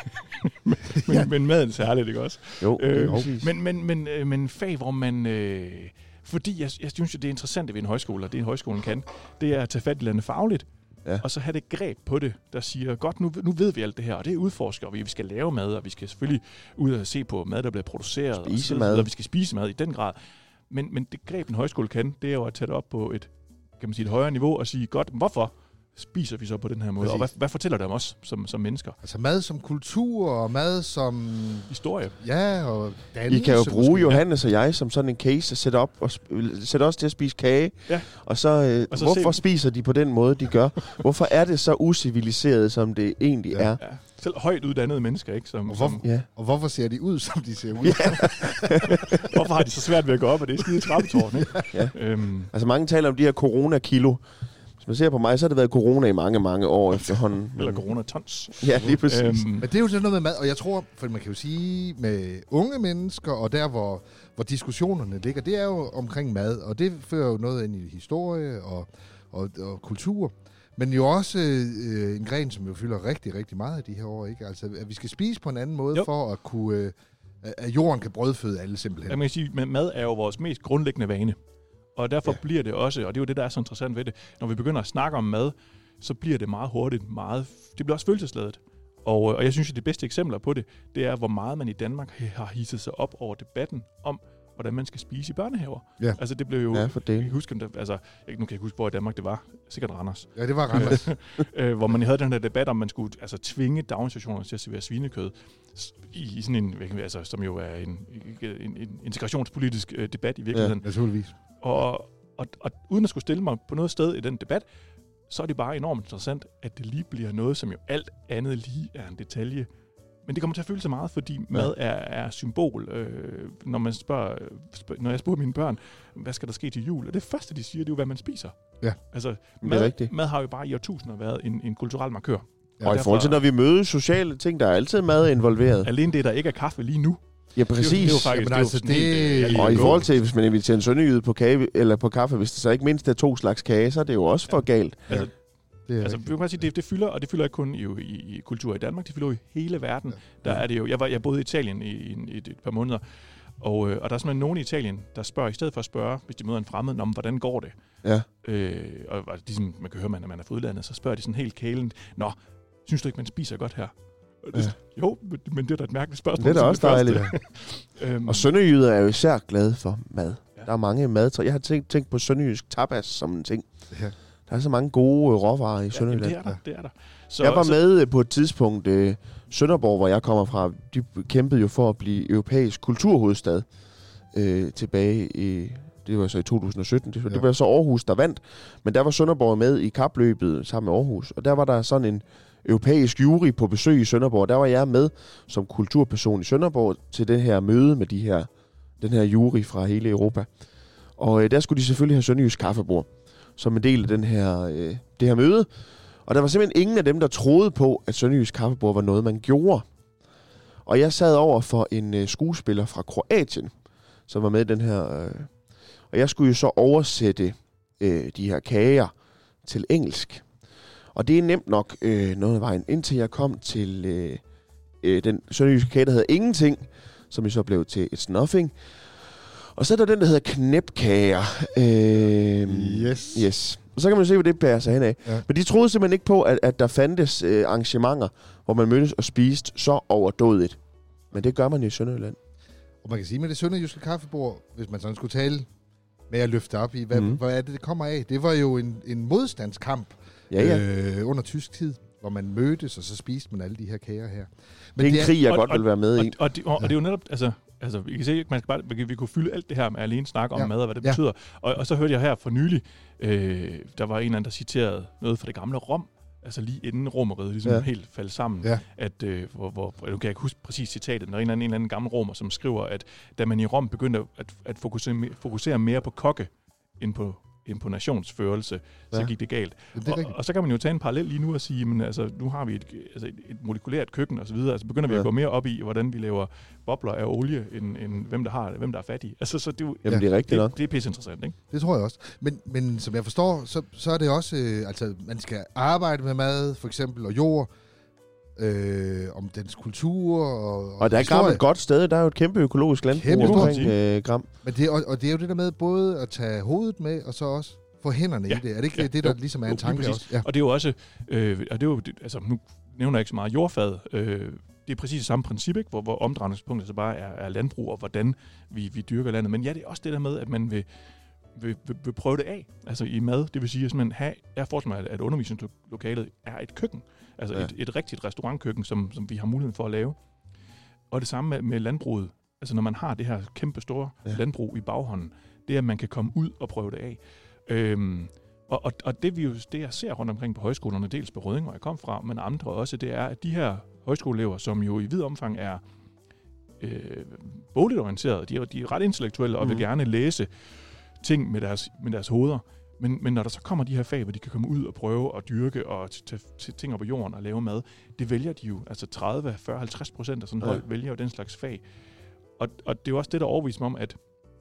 [SPEAKER 3] øh, *laughs* men, men maden er særligt, ikke også?
[SPEAKER 1] Jo,
[SPEAKER 3] Øh,
[SPEAKER 1] det er præcis.
[SPEAKER 3] Men, men, men, øh, men fag, hvor man... Øh, fordi jeg, jeg synes, det er interessant ved en højskole, og det højskolen kan, det er at tage fat i landet fagligt,
[SPEAKER 1] Ja.
[SPEAKER 3] og så have det greb på det, der siger, godt, nu, nu ved vi alt det her, og det udforsker vi. Vi skal lave mad, og vi skal selvfølgelig ud og se på mad, der bliver produceret. og
[SPEAKER 1] Spise
[SPEAKER 3] så videre,
[SPEAKER 1] mad.
[SPEAKER 3] Og vi skal spise mad i den grad. Men, men det greb, en højskole kan, det er jo at tage det op på et, kan man sige, et højere niveau og sige, godt, hvorfor spiser vi så på den her måde?
[SPEAKER 2] Præcis.
[SPEAKER 3] Og hvad, hvad fortæller det om os som, som mennesker?
[SPEAKER 2] Altså mad som kultur, og mad som...
[SPEAKER 3] Historie.
[SPEAKER 2] Ja, og
[SPEAKER 1] I
[SPEAKER 2] dannelse.
[SPEAKER 1] kan jo bruge
[SPEAKER 2] måske.
[SPEAKER 1] Johannes og jeg som sådan en case og sætte, op og sætte os til at spise kage.
[SPEAKER 3] Ja.
[SPEAKER 1] Og så, øh,
[SPEAKER 3] Og så
[SPEAKER 1] hvorfor
[SPEAKER 3] se-
[SPEAKER 1] spiser de på den måde, de gør? *laughs* Hvorfor er det så usiviliseret, som det egentlig
[SPEAKER 2] Ja.
[SPEAKER 1] er?
[SPEAKER 3] Ja. Selv højt uddannede mennesker, ikke? Som,
[SPEAKER 2] Og hvor-
[SPEAKER 3] som,
[SPEAKER 1] Ja.
[SPEAKER 2] Og hvorfor ser de ud, som de ser ud?
[SPEAKER 1] Ja. *laughs*
[SPEAKER 3] hvorfor har de så svært ved at gå op, og det er skide trappetårn, ikke?
[SPEAKER 1] Ja.
[SPEAKER 3] Øhm,
[SPEAKER 1] Altså mange taler om de her corona-kilo. Hvis man ser på mig, så har det været corona i mange, mange år efterhånden.
[SPEAKER 3] eller corona-tons.
[SPEAKER 1] Ja, lige præcis.
[SPEAKER 3] Øhm,
[SPEAKER 2] Men det er jo sådan noget med mad, og jeg tror, for man kan jo sige med unge mennesker, og der hvor, hvor diskussionerne ligger, det er jo omkring mad, og det fører jo noget ind i historie og, og, og kultur. Men jo også øh, en gren, som jo fylder rigtig, rigtig meget i de her år, ikke? Altså, at vi skal spise på en anden måde,
[SPEAKER 3] Jo.
[SPEAKER 2] for at kunne... Øh, at jorden kan brødføde alle simpelthen.
[SPEAKER 3] jeg kan sige, at mad er jo vores mest grundlæggende vane. Og derfor
[SPEAKER 2] Ja.
[SPEAKER 3] ja. bliver det også, og det er jo det, der er så interessant ved det, når vi begynder at snakke om mad, så bliver det meget hurtigt meget... Det bliver også følelsesladet. Og, øh, og jeg synes, at de bedste eksempler på det, det er, hvor meget man i Danmark har hisset sig op over debatten om, hvordan man skal spise i børnehaver.
[SPEAKER 2] Ja.
[SPEAKER 3] Altså det blev jo...
[SPEAKER 1] Ja, for
[SPEAKER 3] Jeg
[SPEAKER 1] det.
[SPEAKER 3] kan huske, om det, altså, jeg, nu kan jeg ikke huske, hvor i Danmark det var. Sikkert Randers.
[SPEAKER 2] Ja, det var Randers. *laughs*
[SPEAKER 3] øh, hvor man havde den her debat om, man skulle altså, tvinge daginstitutioner til at servere svinekød i, i sådan en, altså, som jo er en, en, en integrationspolitisk øh, debat i virkeligheden.
[SPEAKER 2] Naturligvis.
[SPEAKER 3] Og, og, og uden at skulle stille mig på noget sted i den debat, så er det bare enormt interessant, at det lige bliver noget, som jo alt andet lige er en detalje. Men det kommer til at føle sig meget, fordi mad er, er symbol. Øh, når, man spørger, spørg, når jeg spørger mine børn, hvad skal der ske til jul? Og det første, de siger, det er jo, hvad man spiser.
[SPEAKER 2] Ja.
[SPEAKER 3] Altså,
[SPEAKER 1] Det er
[SPEAKER 3] mad,
[SPEAKER 1] rigtigt.
[SPEAKER 3] mad har jo bare i årtusinder været en, en kulturel markør.
[SPEAKER 2] Ja,
[SPEAKER 1] Og i
[SPEAKER 3] derfor-
[SPEAKER 1] forhold til, når vi mødes sociale ting, der er altid mad involveret.
[SPEAKER 3] Alene det, der ikke er kaffe lige nu,
[SPEAKER 1] Ja,
[SPEAKER 3] det er jo-
[SPEAKER 1] præcis.
[SPEAKER 3] det er jo faktisk
[SPEAKER 2] Jamen
[SPEAKER 3] det
[SPEAKER 2] altså, det-
[SPEAKER 3] helt, øh, lige
[SPEAKER 1] Og i forhold til, hvis man inviterer en sønderjyde på, kage, eller på kaffe, hvis det så ikke mindst er to slags kage, så er det jo også for galt.
[SPEAKER 3] Altså,
[SPEAKER 2] Det er
[SPEAKER 3] Altså, vi kan sige, det, det fylder, og det fylder ikke kun i, i, i kultur i Danmark, det fylder jo i hele verden.
[SPEAKER 2] Ja.
[SPEAKER 3] Der er det jo, jeg, var, jeg boede i Italien i, i, i et, par måneder, og, øh, og der er simpelthen nogen i Italien, der spørger, i stedet for at spørge, hvis de møder en fremmed, om hvordan går det?
[SPEAKER 1] Ja.
[SPEAKER 3] Øh, og ligesom man kan høre, man, når man er fra udlandet, så spørger de sådan helt kælen, Nå, synes du ikke, man spiser godt her? Det,
[SPEAKER 1] Ja.
[SPEAKER 3] Jo, men, det er da et mærkeligt spørgsmål.
[SPEAKER 1] Det er da også dejligt. *laughs*
[SPEAKER 3] øhm,
[SPEAKER 1] Og sønderjyder er jo især glade for mad.
[SPEAKER 3] Ja.
[SPEAKER 1] Der er mange mad. Jeg har tænkt, tænkt på sønderjysk tapas som en ting.
[SPEAKER 2] Ja.
[SPEAKER 1] Der er så mange gode øh, råvarer i
[SPEAKER 3] ja, jamen,
[SPEAKER 1] Sønderjylland.
[SPEAKER 3] det er der, det er der. Så,
[SPEAKER 1] jeg var
[SPEAKER 3] så,
[SPEAKER 1] med øh, på et tidspunkt, øh, Sønderborg, hvor jeg kommer fra, de kæmpede jo for at blive europæisk kulturhovedstad øh, tilbage i, det var så i 2017, det, ja.
[SPEAKER 2] Ja.
[SPEAKER 1] det var så Aarhus, der vandt, men der var Sønderborg med i kapløbet sammen med Aarhus, og der var der sådan en europæisk jury på besøg i Sønderborg, der var jeg med som kulturperson i Sønderborg til det her møde med de her, den her jury fra hele Europa. Og øh, der skulle de selvfølgelig have Sønderjysk kaffebord som en del af den her, øh, det her møde. Og der var simpelthen ingen af dem, der troede på, at Sønderjysk kaffebord var noget, man gjorde. Og jeg sad over for en øh, skuespiller fra Kroatien, som var med i den her. Øh, og jeg skulle jo så oversætte øh, de her kager til engelsk. Og det er nemt nok øh, noget af vejen, indtil jeg kom til øh, øh, den sønderjyske kage, der hedder Ingenting, som jo så blev til It's Nothing. Og så er der den, der hedder knæpkager. Øh,
[SPEAKER 2] Yes.
[SPEAKER 1] Yes. Og så kan man se, hvad det bærer sig hen af.
[SPEAKER 2] Ja.
[SPEAKER 1] Men de troede simpelthen ikke på, at, at der fandtes øh, arrangementer, hvor man mødtes og spiste så overdådigt. Men det gør man i Sønderjylland.
[SPEAKER 2] Og man kan sige med det sønderjyske kaffebord, hvis man sådan skulle tale med at løfte op i, hvad, mm. hvad er det, det kommer af? Det var jo en, en modstandskamp
[SPEAKER 1] Ja, ja.
[SPEAKER 2] Øh, under tysk tid, hvor man mødtes, og så spiste man alle de her kager her.
[SPEAKER 1] det er en krig, jeg
[SPEAKER 3] og-
[SPEAKER 1] godt
[SPEAKER 3] og-
[SPEAKER 1] vil være med
[SPEAKER 3] og,
[SPEAKER 1] i.
[SPEAKER 3] og, det, og, og det er jo netop, altså, Altså, vi kan se, man skal bare, vi, kunne fylde alt det her med alene snak om
[SPEAKER 2] Ja.
[SPEAKER 3] mad og hvad det
[SPEAKER 2] Ja.
[SPEAKER 3] betyder. Og, og så hørte jeg her for nylig, øh, der var en eller anden, der citerede noget fra det gamle Rom, altså lige inden romeriet ligesom
[SPEAKER 1] Ja.
[SPEAKER 3] helt faldt sammen,
[SPEAKER 2] Ja.
[SPEAKER 3] at, øh, hvor, hvor, nu kan jeg ikke huske præcis citatet, men der er en eller anden, en eller anden gammel romer, som skriver, at da man i Rom begyndte at, at fokusere, fokusere mere på kokke, end på, end på nationsførelse, så
[SPEAKER 1] Ja.
[SPEAKER 3] gik det galt.
[SPEAKER 2] Det er
[SPEAKER 3] Og,
[SPEAKER 2] rigtigt.
[SPEAKER 3] og så kan man jo tage en parallel lige nu og sige, men altså, nu har vi et, altså et, et molekylært køkken og så videre. Altså begynder vi
[SPEAKER 1] Ja.
[SPEAKER 3] at gå mere op i, hvordan vi laver bobler af olie, end, end hvem der har hvem der er fattig. Altså, så det, er
[SPEAKER 1] Jamen, det er rigtigt nok.
[SPEAKER 3] det, det er pisse interessant, ikke?
[SPEAKER 2] Det tror jeg også. Men, men som jeg forstår, så, så er det også, øh, altså man skal arbejde med mad, for eksempel, og jord, øh, om dens kultur og,
[SPEAKER 1] Og der er. Gram et godt sted. Der er jo et kæmpe økologisk landbrug
[SPEAKER 2] Kæmpe
[SPEAKER 1] omkring øh, Gram.
[SPEAKER 2] Men det, og, og det er jo det der med både at tage hovedet med, og så også få hænderne
[SPEAKER 3] Ja.
[SPEAKER 2] i det. Er det ikke
[SPEAKER 3] Ja.
[SPEAKER 2] det, der
[SPEAKER 3] Jo.
[SPEAKER 2] ligesom er
[SPEAKER 3] Jo,
[SPEAKER 2] en tanke også? Ja.
[SPEAKER 3] Og det er jo også, øh, og det er jo, altså nu nævner jeg ikke så meget jordfad, øh, det er præcis det samme princip, ikke? Hvor, hvor omdrejningspunktet så bare er, er landbrug, og hvordan vi, vi dyrker landet. Men ja, det er også det der med, at man vil, vil, vil, vil prøve det af, altså i mad. Det vil sige, at man have, jeg forestiller mig, at undervisningslokalet er et køkken. Altså
[SPEAKER 1] Ja.
[SPEAKER 3] et, et rigtigt restaurantkøkken, som, som vi har mulighed for at lave. Og det samme med, med landbruget. Altså når man har det her kæmpe store
[SPEAKER 1] Ja.
[SPEAKER 3] landbrug i baghånden, det er, at man kan komme ud og prøve det af. Øhm, og, og, og det, vi jo, det, jeg ser rundt omkring på højskolerne, dels på Rødding, hvor jeg kom fra, men andre også, det er, at de her højskoleelever, som jo i vid omfang er øh, bogligt orienterede, de er, de er ret intellektuelle og vil
[SPEAKER 1] Mhm.
[SPEAKER 3] gerne læse ting med deres, med deres hoveder. Men, men når der så kommer de her fag, hvor de kan komme ud og prøve at dyrke og tage ting op på jorden og lave mad, det vælger de jo. Altså 30, 40, 50 procent af sådan et
[SPEAKER 1] Ja.
[SPEAKER 3] hold vælger jo den slags fag. Og, og det er jo også det, der overviser mig om, at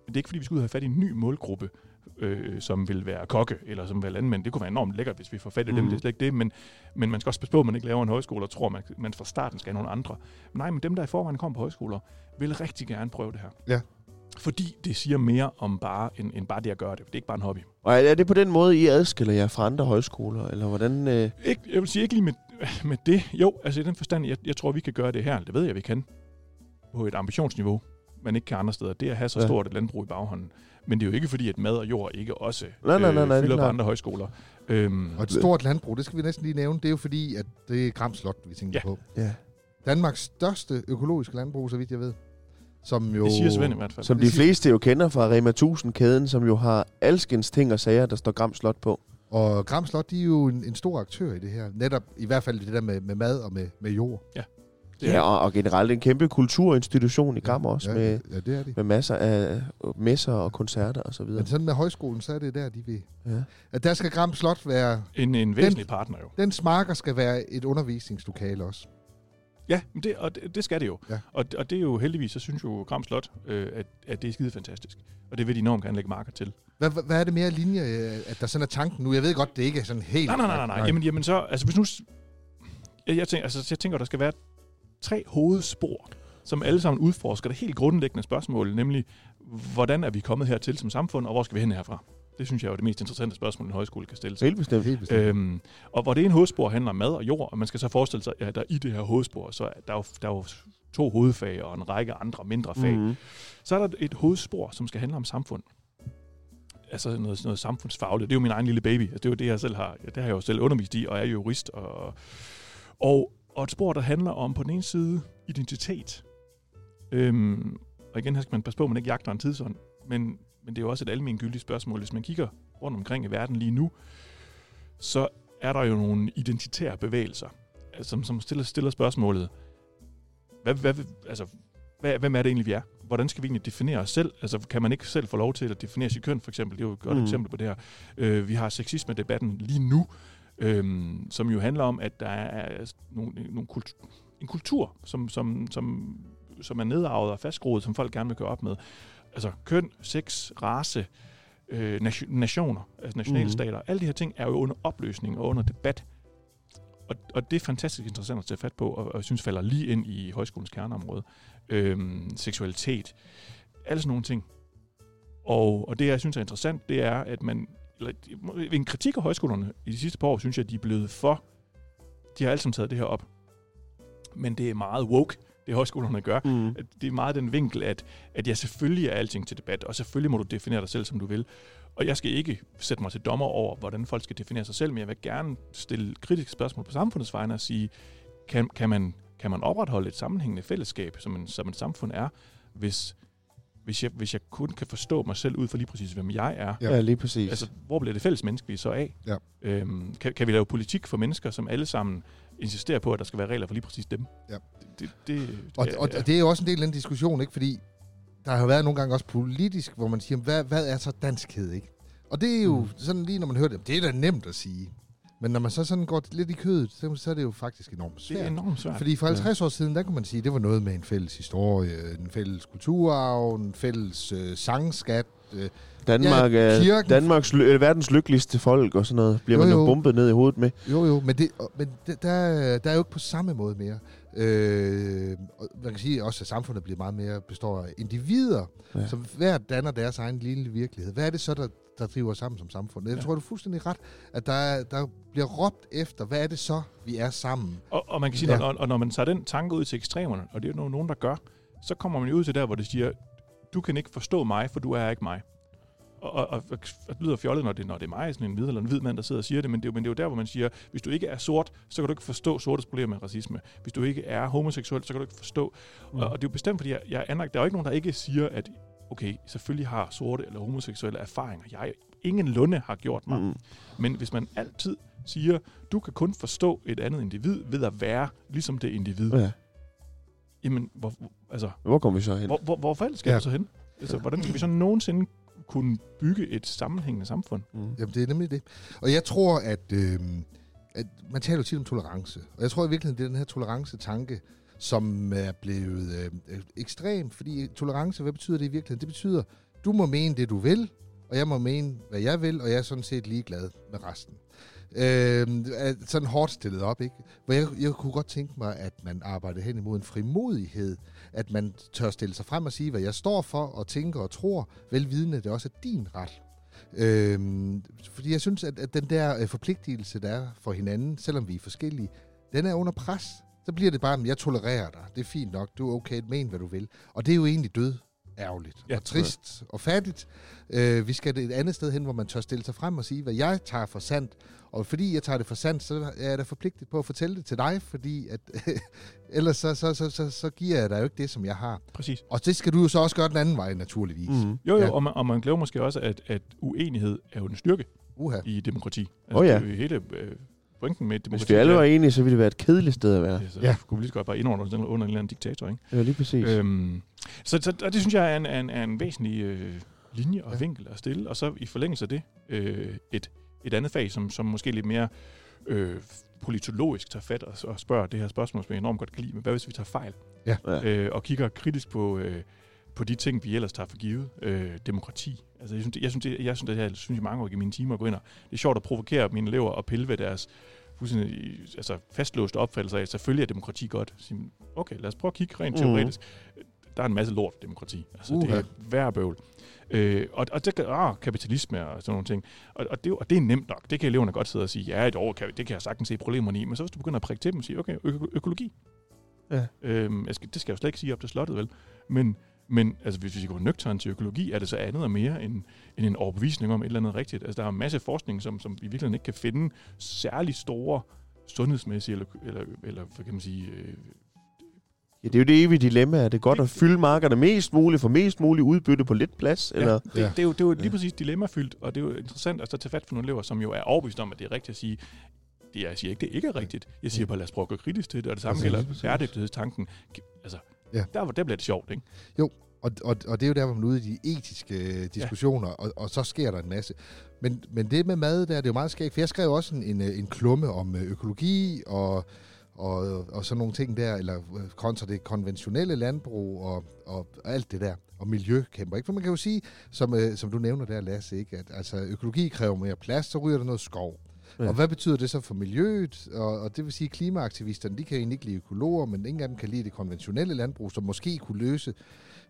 [SPEAKER 3] det er ikke fordi, vi skal ud og have fat i en ny målgruppe, øh, som vil være kokke, eller som vil være landmænd. Det kunne være enormt lækkert, hvis vi får fat i mm. dem.
[SPEAKER 1] Mhm.
[SPEAKER 3] Det er slet ikke det, men, men man skal også passe på, at man ikke laver en højskole og tror, at man, man fra starten skal have nogle andre. Nej, men dem, der i forvejen kommer på højskoler, vil rigtig gerne prøve det her.
[SPEAKER 2] Ja.
[SPEAKER 3] Fordi det siger mere om bare, end, end bare det at gøre det. Det er ikke bare en hobby.
[SPEAKER 1] Og er det på den måde, I adskiller jer fra andre højskoler? Eller hvordan... Øh,
[SPEAKER 3] Ikke, jeg vil sige ikke lige med, med det. Jo, altså i den forstand, jeg, jeg tror, vi kan gøre det her. Det ved jeg, vi kan. På et ambitionsniveau, man ikke kan andre steder. Det er at have så
[SPEAKER 1] Ja.
[SPEAKER 3] stort et landbrug i baghånden. Men det er jo ikke fordi, at mad og jord ikke også øh,
[SPEAKER 1] Nej, nej, nej, nej, det er
[SPEAKER 3] fylder på andre højskoler. Øhm,
[SPEAKER 2] Og et stort landbrug, det skal vi næsten lige nævne, det er jo fordi, at det er Gram Slot, vi tænker
[SPEAKER 3] Ja.
[SPEAKER 2] på.
[SPEAKER 1] ja.
[SPEAKER 2] Danmarks største økologiske landbrug, så vidt jeg ved. Som jo...
[SPEAKER 3] det siger Svend i hvert fald.
[SPEAKER 1] Som de fleste jo kender fra Rema 1000-kæden, som jo har alskens ting og sager, der står Gram Slot på.
[SPEAKER 2] Og Gram Slot, de er jo en, en stor aktør i det her. Netop i hvert fald det der med, med mad og med, med jord.
[SPEAKER 3] Det er-
[SPEAKER 1] Ja, og, og generelt en kæmpe kulturinstitution i Gram også,
[SPEAKER 2] ja,
[SPEAKER 1] med,
[SPEAKER 2] Ja, det er de.
[SPEAKER 1] med masser af messer og koncerter og så videre.
[SPEAKER 2] Men sådan med højskolen, så er det der, de vil...
[SPEAKER 1] Ja.
[SPEAKER 2] At der skal Gram Slot være...
[SPEAKER 3] En, en væsentlig partner jo.
[SPEAKER 2] Den smarker skal være et undervisningslokale også.
[SPEAKER 3] Ja, men det, og det, det skal det jo.
[SPEAKER 2] Ja.
[SPEAKER 3] Og, og det er jo heldigvis, så synes jo Gram Slot, øh, at, at det er skide fantastisk. Og det vil de enormt gerne lægge marker til.
[SPEAKER 2] Hvad, hvad- er det mere linje, øh, at der sådan er tanken nu? Jeg ved godt, det ikke er sådan helt...
[SPEAKER 3] Nej, nej, nej, nej. nej. Jamen, jamen så, altså hvis nu... Jeg, jeg, tænker, altså, jeg tænker, der skal være tre hovedspor, som alle sammen udforsker det helt grundlæggende spørgsmål, nemlig, hvordan er vi kommet hertil som samfund, og hvor skal vi hen herfra? Det synes jeg er jo det mest interessante spørgsmål, en højskole kan stille sig.
[SPEAKER 1] Helt bestemt.
[SPEAKER 2] Helt bestemt.
[SPEAKER 3] Øhm, og hvor det ene hovedspor handler om mad og jord, og man skal så forestille sig, at der i det her hovedspor, så er der jo, der er jo to hovedfag og en række andre mindre fag.
[SPEAKER 1] Mm-hmm.
[SPEAKER 3] Så er der et hovedspor, som skal handle om samfund. Altså noget, noget samfundsfagligt. Det er jo min egen lille baby. Altså, det er jo det, jeg selv har, det har jeg jo selv undervist i, og er jo jurist. Og, og, og et spor, der handler om på den ene side identitet. Øhm, og igen, her skal man passe på, at man ikke jagter en tidsånd. Men, men det er jo også et almengyldigt spørgsmål. Hvis man kigger rundt omkring i verden lige nu, så er der jo nogle identitære bevægelser, altså, som, som stiller, stiller spørgsmålet, hvad, hvad, altså, hvad, hvem er det egentlig, vi er? Hvordan skal vi egentlig definere os selv? Altså, kan man ikke selv få lov til at definere sit køn, for eksempel? Det er jo et godt
[SPEAKER 1] Mm.
[SPEAKER 3] eksempel på det her. Øh, vi har sexisme-debatten lige nu, øhm, som jo handler om, at der er nogle, nogle kultur, en kultur, som, som, som, som er nedarvet og fastgroet, som folk gerne vil gøre op med. Altså køn, sex, race, øh, nation, nationer, altså nationalstater, mm. alle de her ting er jo under opløsning og under debat. Og, og det er fantastisk interessant at tage fat på, og, og jeg synes falder lige ind i højskolens kerneområde. Øhm, seksualitet, alle sådan nogle ting. Og, og det, jeg synes er interessant, det er, at man... Eller, en kritik af højskolerne i de sidste par år, synes jeg, at de er blevet for... De har alle sammen taget det her op. Men det er meget woke, det højskolerne gør.
[SPEAKER 1] Mm.
[SPEAKER 3] At Det er meget den vinkel, at, at ja, selvfølgelig er alting til debat, og selvfølgelig må du definere dig selv, som du vil. Og jeg skal ikke sætte mig til dommer over, hvordan folk skal definere sig selv, men jeg vil gerne stille kritiske spørgsmål på samfundets vegne og sige, kan, kan, man, kan man opretholde et sammenhængende fællesskab, som, en, som et samfund er, hvis, hvis, jeg, hvis jeg kun kan forstå mig selv ud fra lige præcis, hvem jeg er.
[SPEAKER 2] Ja.
[SPEAKER 1] Ja, lige præcis.
[SPEAKER 3] Altså, hvor bliver det fælles menneskelige så af?
[SPEAKER 2] Ja.
[SPEAKER 3] Øhm, kan, kan vi lave politik for mennesker, som alle sammen insisterer på, at der skal være regler for lige præcis dem?
[SPEAKER 2] Ja.
[SPEAKER 3] Det, det, det,
[SPEAKER 2] Og,
[SPEAKER 3] ja,
[SPEAKER 2] og,
[SPEAKER 3] ja.
[SPEAKER 2] og det er jo også en del af den diskussion, ikke? Fordi der har været nogle gange også politisk, hvor man siger, hvad, hvad er så danskhed, ikke? Og det er jo
[SPEAKER 1] Mm.
[SPEAKER 2] sådan lige, når man hører det, det er da nemt at sige. Men når man så sådan går lidt i kødet, så, så er det jo faktisk enormt
[SPEAKER 3] det
[SPEAKER 2] svært.
[SPEAKER 3] er enormt svært.
[SPEAKER 2] Fordi for 50 år siden, der kunne man sige, at det var noget med en fælles historie, en fælles kulturarv, en fælles øh, sangskat. Øh,
[SPEAKER 1] Danmark
[SPEAKER 2] Ja,
[SPEAKER 1] er
[SPEAKER 2] kirken-
[SPEAKER 1] Danmarks, øh, verdens lykkeligste folk og sådan noget. Bliver
[SPEAKER 2] Jo,
[SPEAKER 1] man jo
[SPEAKER 2] jo.
[SPEAKER 1] bumpet ned i hovedet med.
[SPEAKER 2] jo, jo, men, det, men det, der, der er jo ikke på samme måde mere. Øh, og man kan sige også, at samfundet bliver meget mere består af individer,
[SPEAKER 1] Ja.
[SPEAKER 2] som hver danner deres egen lille virkelighed. Hvad er det så, der, der driver os sammen som samfund? Jeg
[SPEAKER 3] Ja.
[SPEAKER 2] tror, du er fuldstændig ret, at der, er- der bliver råbt efter, hvad er det så, vi er sammen?
[SPEAKER 3] Og, og man kan sige,
[SPEAKER 2] Ja.
[SPEAKER 3] og, og når man tager den tanke ud til ekstremerne, og det er jo nogen, der gør, så kommer man jo ud til der, hvor det siger, du kan ikke forstå mig, for du er ikke mig. Og, og, og, og det lyder fjollet, når det, når det er mig, sådan en hvid eller en hvid mand, der sidder og siger det, men det, er jo- men det er jo der, hvor man siger, hvis du ikke er sort, så kan du ikke forstå sortes problemer med racisme. Hvis du ikke er homoseksuel, så kan du ikke forstå. Mm. Og, og det er jo bestemt, fordi jeg, jeg anerkender, der er jo ikke nogen, der ikke siger, at okay, selvfølgelig har sorte eller homoseksuelle erfaringer. Jeg ingen lunde har gjort mig.
[SPEAKER 1] Mm.
[SPEAKER 3] Men hvis man altid siger, du kan kun forstå et andet individ ved at være ligesom det individ,
[SPEAKER 1] Ja.
[SPEAKER 3] Jamen, hvor, altså,
[SPEAKER 1] Hvor kommer vi så hen?
[SPEAKER 3] hvor, hvor, hvor skal
[SPEAKER 2] Ja.
[SPEAKER 3] du så hen? Altså, hvordan skal vi så nogensinde kunne bygge et sammenhængende samfund?
[SPEAKER 1] Mm.
[SPEAKER 2] Jamen, det er nemlig det. Og jeg tror, at, øh, at man taler jo tit om tolerance. Og jeg tror i virkeligheden, det er den her tolerance-tanke, som er blevet øh, ekstrem. Fordi tolerance, hvad betyder det i virkeligheden? Det betyder, du må mene det, du vil, og jeg må mene, hvad jeg vil, og jeg er sådan set ligeglad med resten. Øh, sådan hårdt stillet op, ikke? Hvor jeg, jeg kunne godt tænke mig, at man arbejdede hen imod en frimodighed, at man tør stille sig frem og sige, hvad jeg står for, og tænker og tror, velvidende, det også er din ret. Øhm, fordi jeg synes, at, at den der øh, forpligtelse, der er for hinanden, selvom vi er forskellige, den er under pres. Så bliver det bare, at jeg tolererer dig. Det er fint nok. Du er okay. Men hvad du vil. Og det er jo egentlig død ærgerligt
[SPEAKER 3] Ja.
[SPEAKER 2] og trist og fattigt. Øh, vi skal et andet sted hen, hvor man tør stille sig frem og sige, hvad jeg tager for sandt. Og fordi jeg tager det for sandt, så er jeg da forpligtet på at fortælle det til dig, fordi at, *laughs* ellers så, så, så, så, så giver jeg dig jo ikke det, som jeg har.
[SPEAKER 3] Præcis.
[SPEAKER 2] Og det skal du jo så også gøre den anden vej, naturligvis.
[SPEAKER 1] Mm.
[SPEAKER 3] Jo, jo,
[SPEAKER 2] Ja.
[SPEAKER 3] og, man, og man glemmer måske også, at, at uenighed er jo en styrke
[SPEAKER 2] Uha.
[SPEAKER 3] i demokrati. Altså,
[SPEAKER 1] Åh, ja.
[SPEAKER 3] Det er jo hele øh, pointen med demokrati.
[SPEAKER 1] Hvis vi alle
[SPEAKER 3] er-
[SPEAKER 1] var enige, så ville det være et kedeligt sted at være.
[SPEAKER 3] Ja, så
[SPEAKER 2] Ja.
[SPEAKER 3] kunne vi lige så godt bare indordne os under en eller anden diktator, ikke?
[SPEAKER 1] Ja, lige præcis.
[SPEAKER 3] Øhm, så, så og det synes jeg er en, er en, er en væsentlig øh, linje og
[SPEAKER 2] Ja.
[SPEAKER 3] ja. vinkel at stille. Og så i forlængelse af det, øh, et, et andet fag, som, som måske lidt mere øh, politologisk tager fat og, og spørger det her spørgsmål, som jeg enormt godt kan lide. Men hvad hvis vi tager fejl?
[SPEAKER 2] Ja.
[SPEAKER 3] Øh, og kigger kritisk på, øh, på de ting, vi ellers tager for givet. Øh, demokrati. Altså, jeg synes, det, jeg synes, det, jeg synes, det her, synes i mange år i mine timer at gå ind og det er sjovt at provokere mine elever og pille ved deres fuldstændig altså fastlåste opfattelse af, at selvfølgelig er demokrati godt. Så okay, lad os prøve at kigge rent
[SPEAKER 1] Mhm.
[SPEAKER 3] teoretisk. Der er en masse lort i demokrati. Altså, det
[SPEAKER 2] Uha.
[SPEAKER 3] er værre bøvl. Øh, og, og det, ah, kapitalisme og sådan nogle ting. Og, og, det, og det er nemt nok. Det kan eleverne godt sidde og sige, ja, et år, kan, det kan jeg sagtens se problemerne i. Men så hvis du begynder at prikke til dem og sige, okay, øko, økologi.
[SPEAKER 1] Ja.
[SPEAKER 3] Øhm, jeg skal, det skal jeg jo slet ikke sige op til slottet, vel? Men, men altså, hvis vi går nøgtern til økologi, er det så andet og mere end, end en overbevisning om et eller andet rigtigt. Altså, der er en masse forskning, som, som vi virkelig ikke kan finde særlig store sundhedsmæssige, eller, eller, eller hvad kan man sige, øh,
[SPEAKER 1] Ja, det er jo det evige dilemma. Er det godt
[SPEAKER 3] Det-
[SPEAKER 1] at fylde markerne mest muligt, for mest muligt udbytte på lidt plads? Eller?
[SPEAKER 3] Det,
[SPEAKER 2] Ja.
[SPEAKER 3] det, er jo, det er jo lige præcis dilemmafyldt, og det er jo interessant at så tage fat for nogle elever, som jo er overbevist om, at det er rigtigt at sige, det, jeg siger ikke, det ikke er rigtigt. Jeg siger bare, lad os prøve at gå kritisk til det, og det samme gælder bæredygtighedstanken. Altså,
[SPEAKER 2] Ja.
[SPEAKER 3] der, der bliver det sjovt, ikke?
[SPEAKER 2] Og, og, og det er jo der, hvor man er ude i de etiske øh, diskussioner, ja. og, og så sker der en masse. Men, men det med mad, der det er jo meget skægt, for jeg skrev også en, en, øh, en klumme om øh, økologi og, og, og sådan nogle ting der, eller øh, kontra det konventionelle landbrug og, og alt det der, og miljøkæmper. Ikke? For man kan jo sige, som, øh, som du nævner der, Lasse, ikke? at altså, økologi kræver mere plads, så ryger der noget skov.
[SPEAKER 1] Ja.
[SPEAKER 2] Ja. Og hvad betyder det så for miljøet? Og, og det vil sige, at klimaaktivisterne, de kan egentlig ikke lide økologer, men ingen af dem kan lide det konventionelle landbrug, som måske kunne løse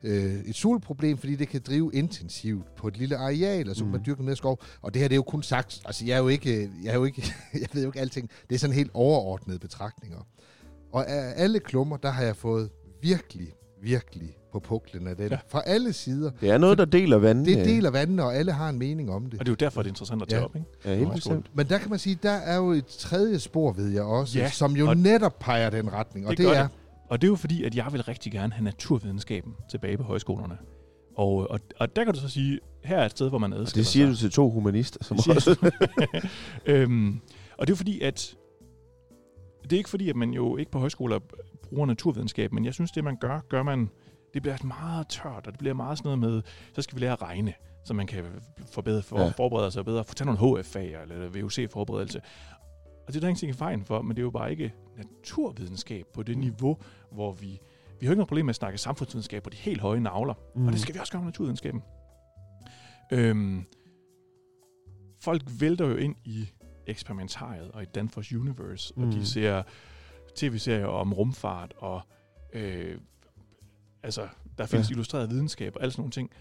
[SPEAKER 2] øh, et solproblem, fordi det kan drive intensivt på et lille areal, og så
[SPEAKER 1] Mm.
[SPEAKER 2] man dyrke noget mere skov. Og det her, det er jo kun sagt, altså jeg er jo ikke, jeg er jo ikke, *laughs* jeg ved jo ikke alting. Det er sådan helt overordnede betragtninger. Og af alle klummer, der har jeg fået virkelig, virkelig på puklen af den. Ja. Fra alle sider.
[SPEAKER 1] Det er noget, der deler vandene.
[SPEAKER 2] Det deler vandene, og alle har en mening om det.
[SPEAKER 3] Og det er jo derfor, det er interessant at tage
[SPEAKER 2] Ja.
[SPEAKER 3] op, ikke?
[SPEAKER 1] Ja, helt bestemt.
[SPEAKER 2] Men der kan man sige, der er jo et tredje spor, ved jeg også,
[SPEAKER 3] Ja,
[SPEAKER 2] som jo
[SPEAKER 3] og-
[SPEAKER 2] netop peger den retning. Og
[SPEAKER 3] Det
[SPEAKER 2] det, er,
[SPEAKER 3] det. Og det er jo fordi, at jeg vil rigtig gerne have naturvidenskaben tilbage på højskolerne. Og, og, og der kan du så sige, her er et sted, hvor man adskiller
[SPEAKER 1] Det siger
[SPEAKER 3] sig.
[SPEAKER 1] du til to humanister, som
[SPEAKER 3] siger
[SPEAKER 1] også... *laughs*
[SPEAKER 3] øhm, og det er jo fordi, at det er ikke fordi, at man jo ikke på højskoler bruger naturvidenskab, men jeg synes, det man gør, gør man, det bliver meget tørt, og det bliver meget sådan noget med, så skal vi lære at regne, så man kan forbedre, for,
[SPEAKER 1] ja.
[SPEAKER 3] forberede sig bedre, få tage nogle HF-fag eller VUC-forberedelse. Og det er der ingenting i vejen for, men det er jo bare ikke naturvidenskab på det niveau, hvor vi... Vi har jo ikke noget problem med at snakke samfundsvidenskab på de helt høje navler, mm. og det skal vi også gøre med naturvidenskaben. Øhm, folk vælter jo ind i eksperimentariet og i Danfoss Universe, mm. og
[SPEAKER 1] Mm.
[SPEAKER 3] de ser tv-serier om rumfart, og øh, altså, der findes
[SPEAKER 1] ja.
[SPEAKER 3] illustreret videnskab og alle sådan nogle ting.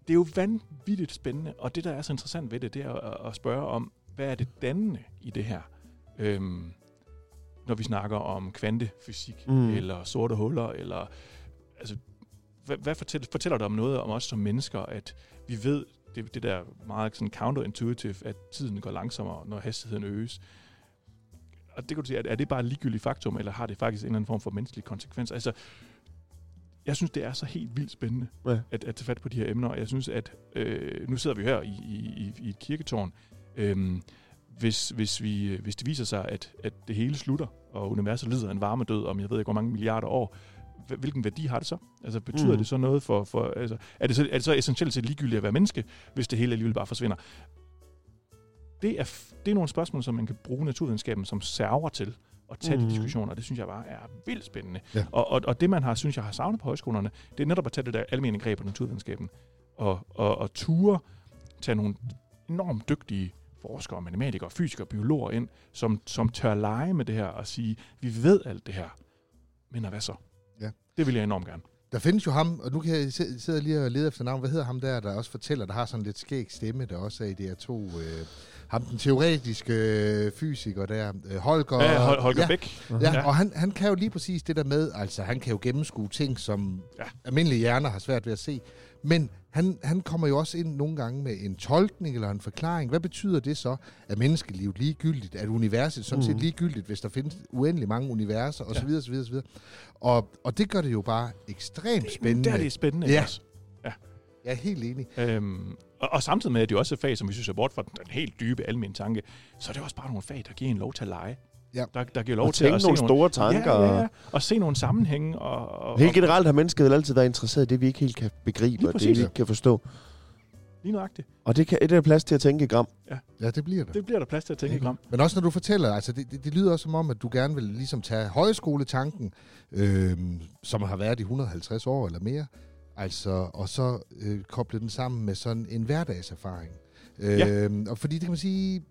[SPEAKER 3] Det er jo vanvittigt spændende, og det, der er så interessant ved det, det er at, at spørge om, hvad er det dannende i det her? Øhm, når vi snakker om kvantefysik,
[SPEAKER 1] Mm.
[SPEAKER 3] eller sorte huller, eller altså, hvad, hvad fortæller, fortæller det om noget om os som mennesker, at vi ved, det, det der meget sådan counterintuitive, at tiden går langsommere, når hastigheden øges. Og det kan du sige, er, er det bare et ligegyldigt faktum, eller har det faktisk en eller anden form for menneskelig konsekvens? Altså, jeg synes, det er så helt vildt spændende
[SPEAKER 1] Ja.
[SPEAKER 3] at, at tage fat på de her emner. og Jeg synes, at øh, nu sidder vi her i, i, i- i et kirketårn. Øhm, hvis, hvis, vi, hvis det viser sig, at, at det hele slutter, og universet lider en varmedød om, jeg ved ikke, hvor mange milliarder år, hv- hvilken værdi har det så? Altså, betyder
[SPEAKER 1] Mm.
[SPEAKER 3] det så noget for... for altså, er, det så, er det så essentielt set ligegyldigt at være menneske, hvis det hele alligevel bare forsvinder? Det er, det er nogle spørgsmål, som man kan bruge naturvidenskaben som server til at tage mm. De diskussioner. Det synes jeg bare er vildt spændende.
[SPEAKER 2] Ja.
[SPEAKER 3] Og, og, og det, man har, synes jeg har savnet på højskolerne, det er netop at tage det der almene greb på naturvidenskaben. Og, og, og ture tage nogle enormt dygtige forskere, matematikere, fysikere, biologer ind, som, som tør lege med det her og sige, vi ved alt det her, men hvad så?
[SPEAKER 2] Ja.
[SPEAKER 3] Det vil jeg enormt gerne.
[SPEAKER 2] Der findes jo ham, og nu kan jeg si- sidde lige og lede efter navn. Hvad hedder ham der, der også fortæller, der har sådan lidt skæg stemme, der også er i DR2. Øh, ham den teoretiske øh, fysiker der, øh, Holger.
[SPEAKER 3] Ja, Hol- Holger
[SPEAKER 2] ja,
[SPEAKER 3] Bæk.
[SPEAKER 2] Ja,
[SPEAKER 3] Ja.
[SPEAKER 2] og han, han kan jo lige præcis det der med, altså han kan jo gennemskue ting, som ja.
[SPEAKER 3] Ja.
[SPEAKER 2] almindelige hjerner har svært ved at se. Men han, han kommer jo også ind nogle gange med en tolkning eller en forklaring. Hvad betyder det så, at menneskelivet ligegyldigt, at universet sådan set
[SPEAKER 1] Mm.
[SPEAKER 2] ligegyldigt, hvis der findes uendelig mange universer osv.
[SPEAKER 3] Ja.
[SPEAKER 2] osv., osv. Og, og det gør det jo bare ekstremt spændende.
[SPEAKER 3] Der er det spændende.
[SPEAKER 2] Ja.
[SPEAKER 3] også?
[SPEAKER 2] Jeg er helt enig.
[SPEAKER 3] Øhm, og, og samtidig med, at det jo også er fag, som vi synes er bort fra den helt dybe almindelige tanke, så er det også bare nogle fag, der giver en lov til at lege.
[SPEAKER 2] Ja.
[SPEAKER 3] Der, der giver lov
[SPEAKER 1] Og
[SPEAKER 3] til
[SPEAKER 1] tænke
[SPEAKER 3] at se
[SPEAKER 1] nogle store tanker.
[SPEAKER 3] Ja, ja, ja. Og se nogle sammenhænge. Og, og,
[SPEAKER 1] Helt generelt har mennesket altid været interesseret i det, vi ikke helt kan begribe, og det, vi ikke kan forstå.
[SPEAKER 3] lige nøjagtigt.
[SPEAKER 1] Og det, kan, det er der plads til at tænke i gram.
[SPEAKER 2] Ja, det bliver det.
[SPEAKER 3] Det bliver der plads til at tænke i gram.
[SPEAKER 2] Men også når du fortæller, altså det, det, det lyder også som om, at du gerne vil ligesom tage højskoletanken, øh, som har været i 150 år eller mere, altså, og så øh, koble den sammen med sådan en hverdagserfaring. Øh,
[SPEAKER 3] Ja.
[SPEAKER 2] Og fordi det kan man sige,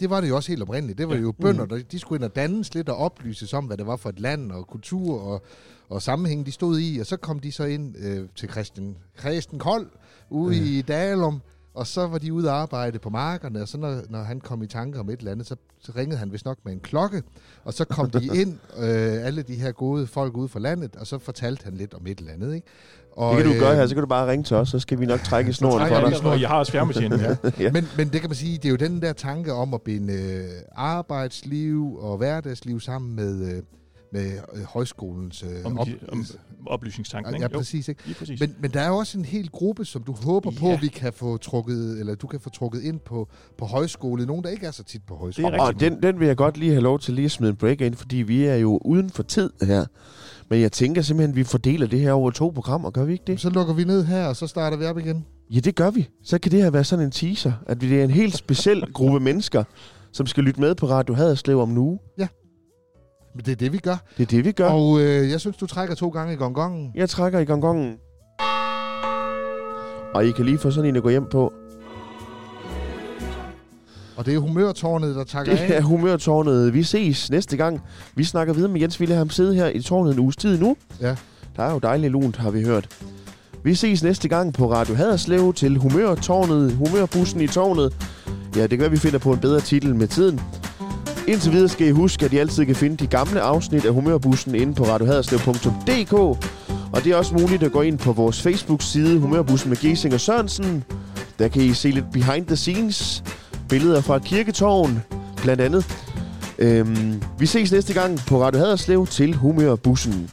[SPEAKER 2] det- var det jo også helt oprindeligt. Det var
[SPEAKER 3] Ja.
[SPEAKER 2] jo bønder, der, de skulle ind og dannes lidt og oplyses om, hvad det var for et land og kultur og, og sammenhæng, de stod i. Og så kom de så ind øh, til Christian, Christian Kold ude
[SPEAKER 1] Ja.
[SPEAKER 2] i Dalum, og så var de ude at arbejde på markerne, og så når, når han kom i tanke om et eller andet, så, så ringede han vist nok med en klokke, og så kom de ind, *laughs* øh, alle de her gode folk ude fra landet, og så fortalte han lidt om et eller andet. Ikke? Og,
[SPEAKER 1] Det kan du
[SPEAKER 2] øh,
[SPEAKER 1] gøre her, så kan du bare ringe til os, så skal vi nok trække i *laughs* snoren for dig.
[SPEAKER 3] Og jeg har også fjernbetjening.
[SPEAKER 2] Ja. *laughs*
[SPEAKER 1] Ja.
[SPEAKER 2] Men, men det kan man sige, det er jo den der tanke om at binde øh, arbejdsliv og hverdagsliv sammen med, øh, med øh, højskolens øh,
[SPEAKER 3] Om,
[SPEAKER 2] op,
[SPEAKER 3] om oplysningstanken,
[SPEAKER 2] ja,
[SPEAKER 3] ikke? Jo,
[SPEAKER 2] præcis. Ikke?
[SPEAKER 3] lige præcis.
[SPEAKER 2] Men, men der er jo også en hel gruppe, som du håber på,
[SPEAKER 3] Ja.
[SPEAKER 2] vi kan få trukket, eller du kan få trukket ind på, på højskole. Nogen, der ikke er så tit på højskole.
[SPEAKER 3] Det er
[SPEAKER 1] Og den, den vil jeg godt lige have lov til lige at smide en break ind, fordi vi er jo uden for tid her. Men jeg tænker simpelthen, at vi fordeler det her over to programmer, gør vi ikke det?
[SPEAKER 2] Så lukker vi ned her, og så starter vi op igen.
[SPEAKER 1] Ja, det gør vi. Så kan det her være sådan en teaser, at vi det er en helt speciel *laughs* gruppe mennesker, som skal lytte med på Radio Haderslev om en uge.
[SPEAKER 2] Men det er det, vi gør.
[SPEAKER 1] Det er det, vi gør.
[SPEAKER 2] Og øh, jeg synes, du trækker to gange i gongongen.
[SPEAKER 1] Jeg trækker i gongongen. Og I kan lige få sådan en at gå hjem på.
[SPEAKER 2] Og det er humørtårnet, der takker
[SPEAKER 1] Det er
[SPEAKER 2] af.
[SPEAKER 1] humørtårnet. Vi ses næste gang. Vi snakker videre med Jens. Ham sidde her i tårnet en uges tid nu.
[SPEAKER 2] Ja.
[SPEAKER 1] Der er jo dejligt lunt, har vi hørt. Vi ses næste gang på Radio Haderslev til Humørtårnet, Humørbussen i tårnet. Ja, det kan være, vi finder på en bedre titel med tiden. Indtil videre skal I huske, at I altid kan finde de gamle afsnit af Humørbussen inde på radiohaderslev.dk. Og det er også muligt at gå ind på vores Facebook-side Humørbussen med Gesing og Sørensen. Der kan I se lidt behind the scenes, billeder fra kirketorven, kirketårn, blandt andet. Øhm, vi ses næste gang på Radio Haderslev til Humørbussen.